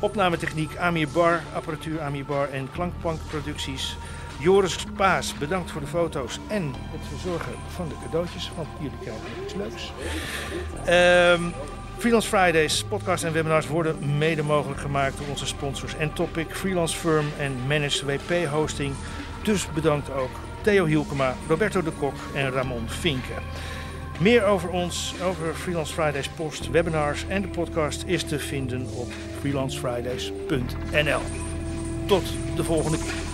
Opnametechniek Amir Bar, apparatuur Amir Bar en klankplankproducties. Joris Paas, bedankt voor de foto's en het verzorgen van de cadeautjes, want jullie krijgen iets leuks. Ehm Freelance Fridays, podcasts en webinars worden mede mogelijk gemaakt door onze sponsors en Topic, Freelance Firm en Managed WP Hosting. Dus bedankt ook Theo Hielkema, Roberto de Kok en Ramon Vinke. Meer over ons, over Freelance Fridays post, webinars en de podcast is te vinden op freelancefridays.nl. Tot de volgende keer.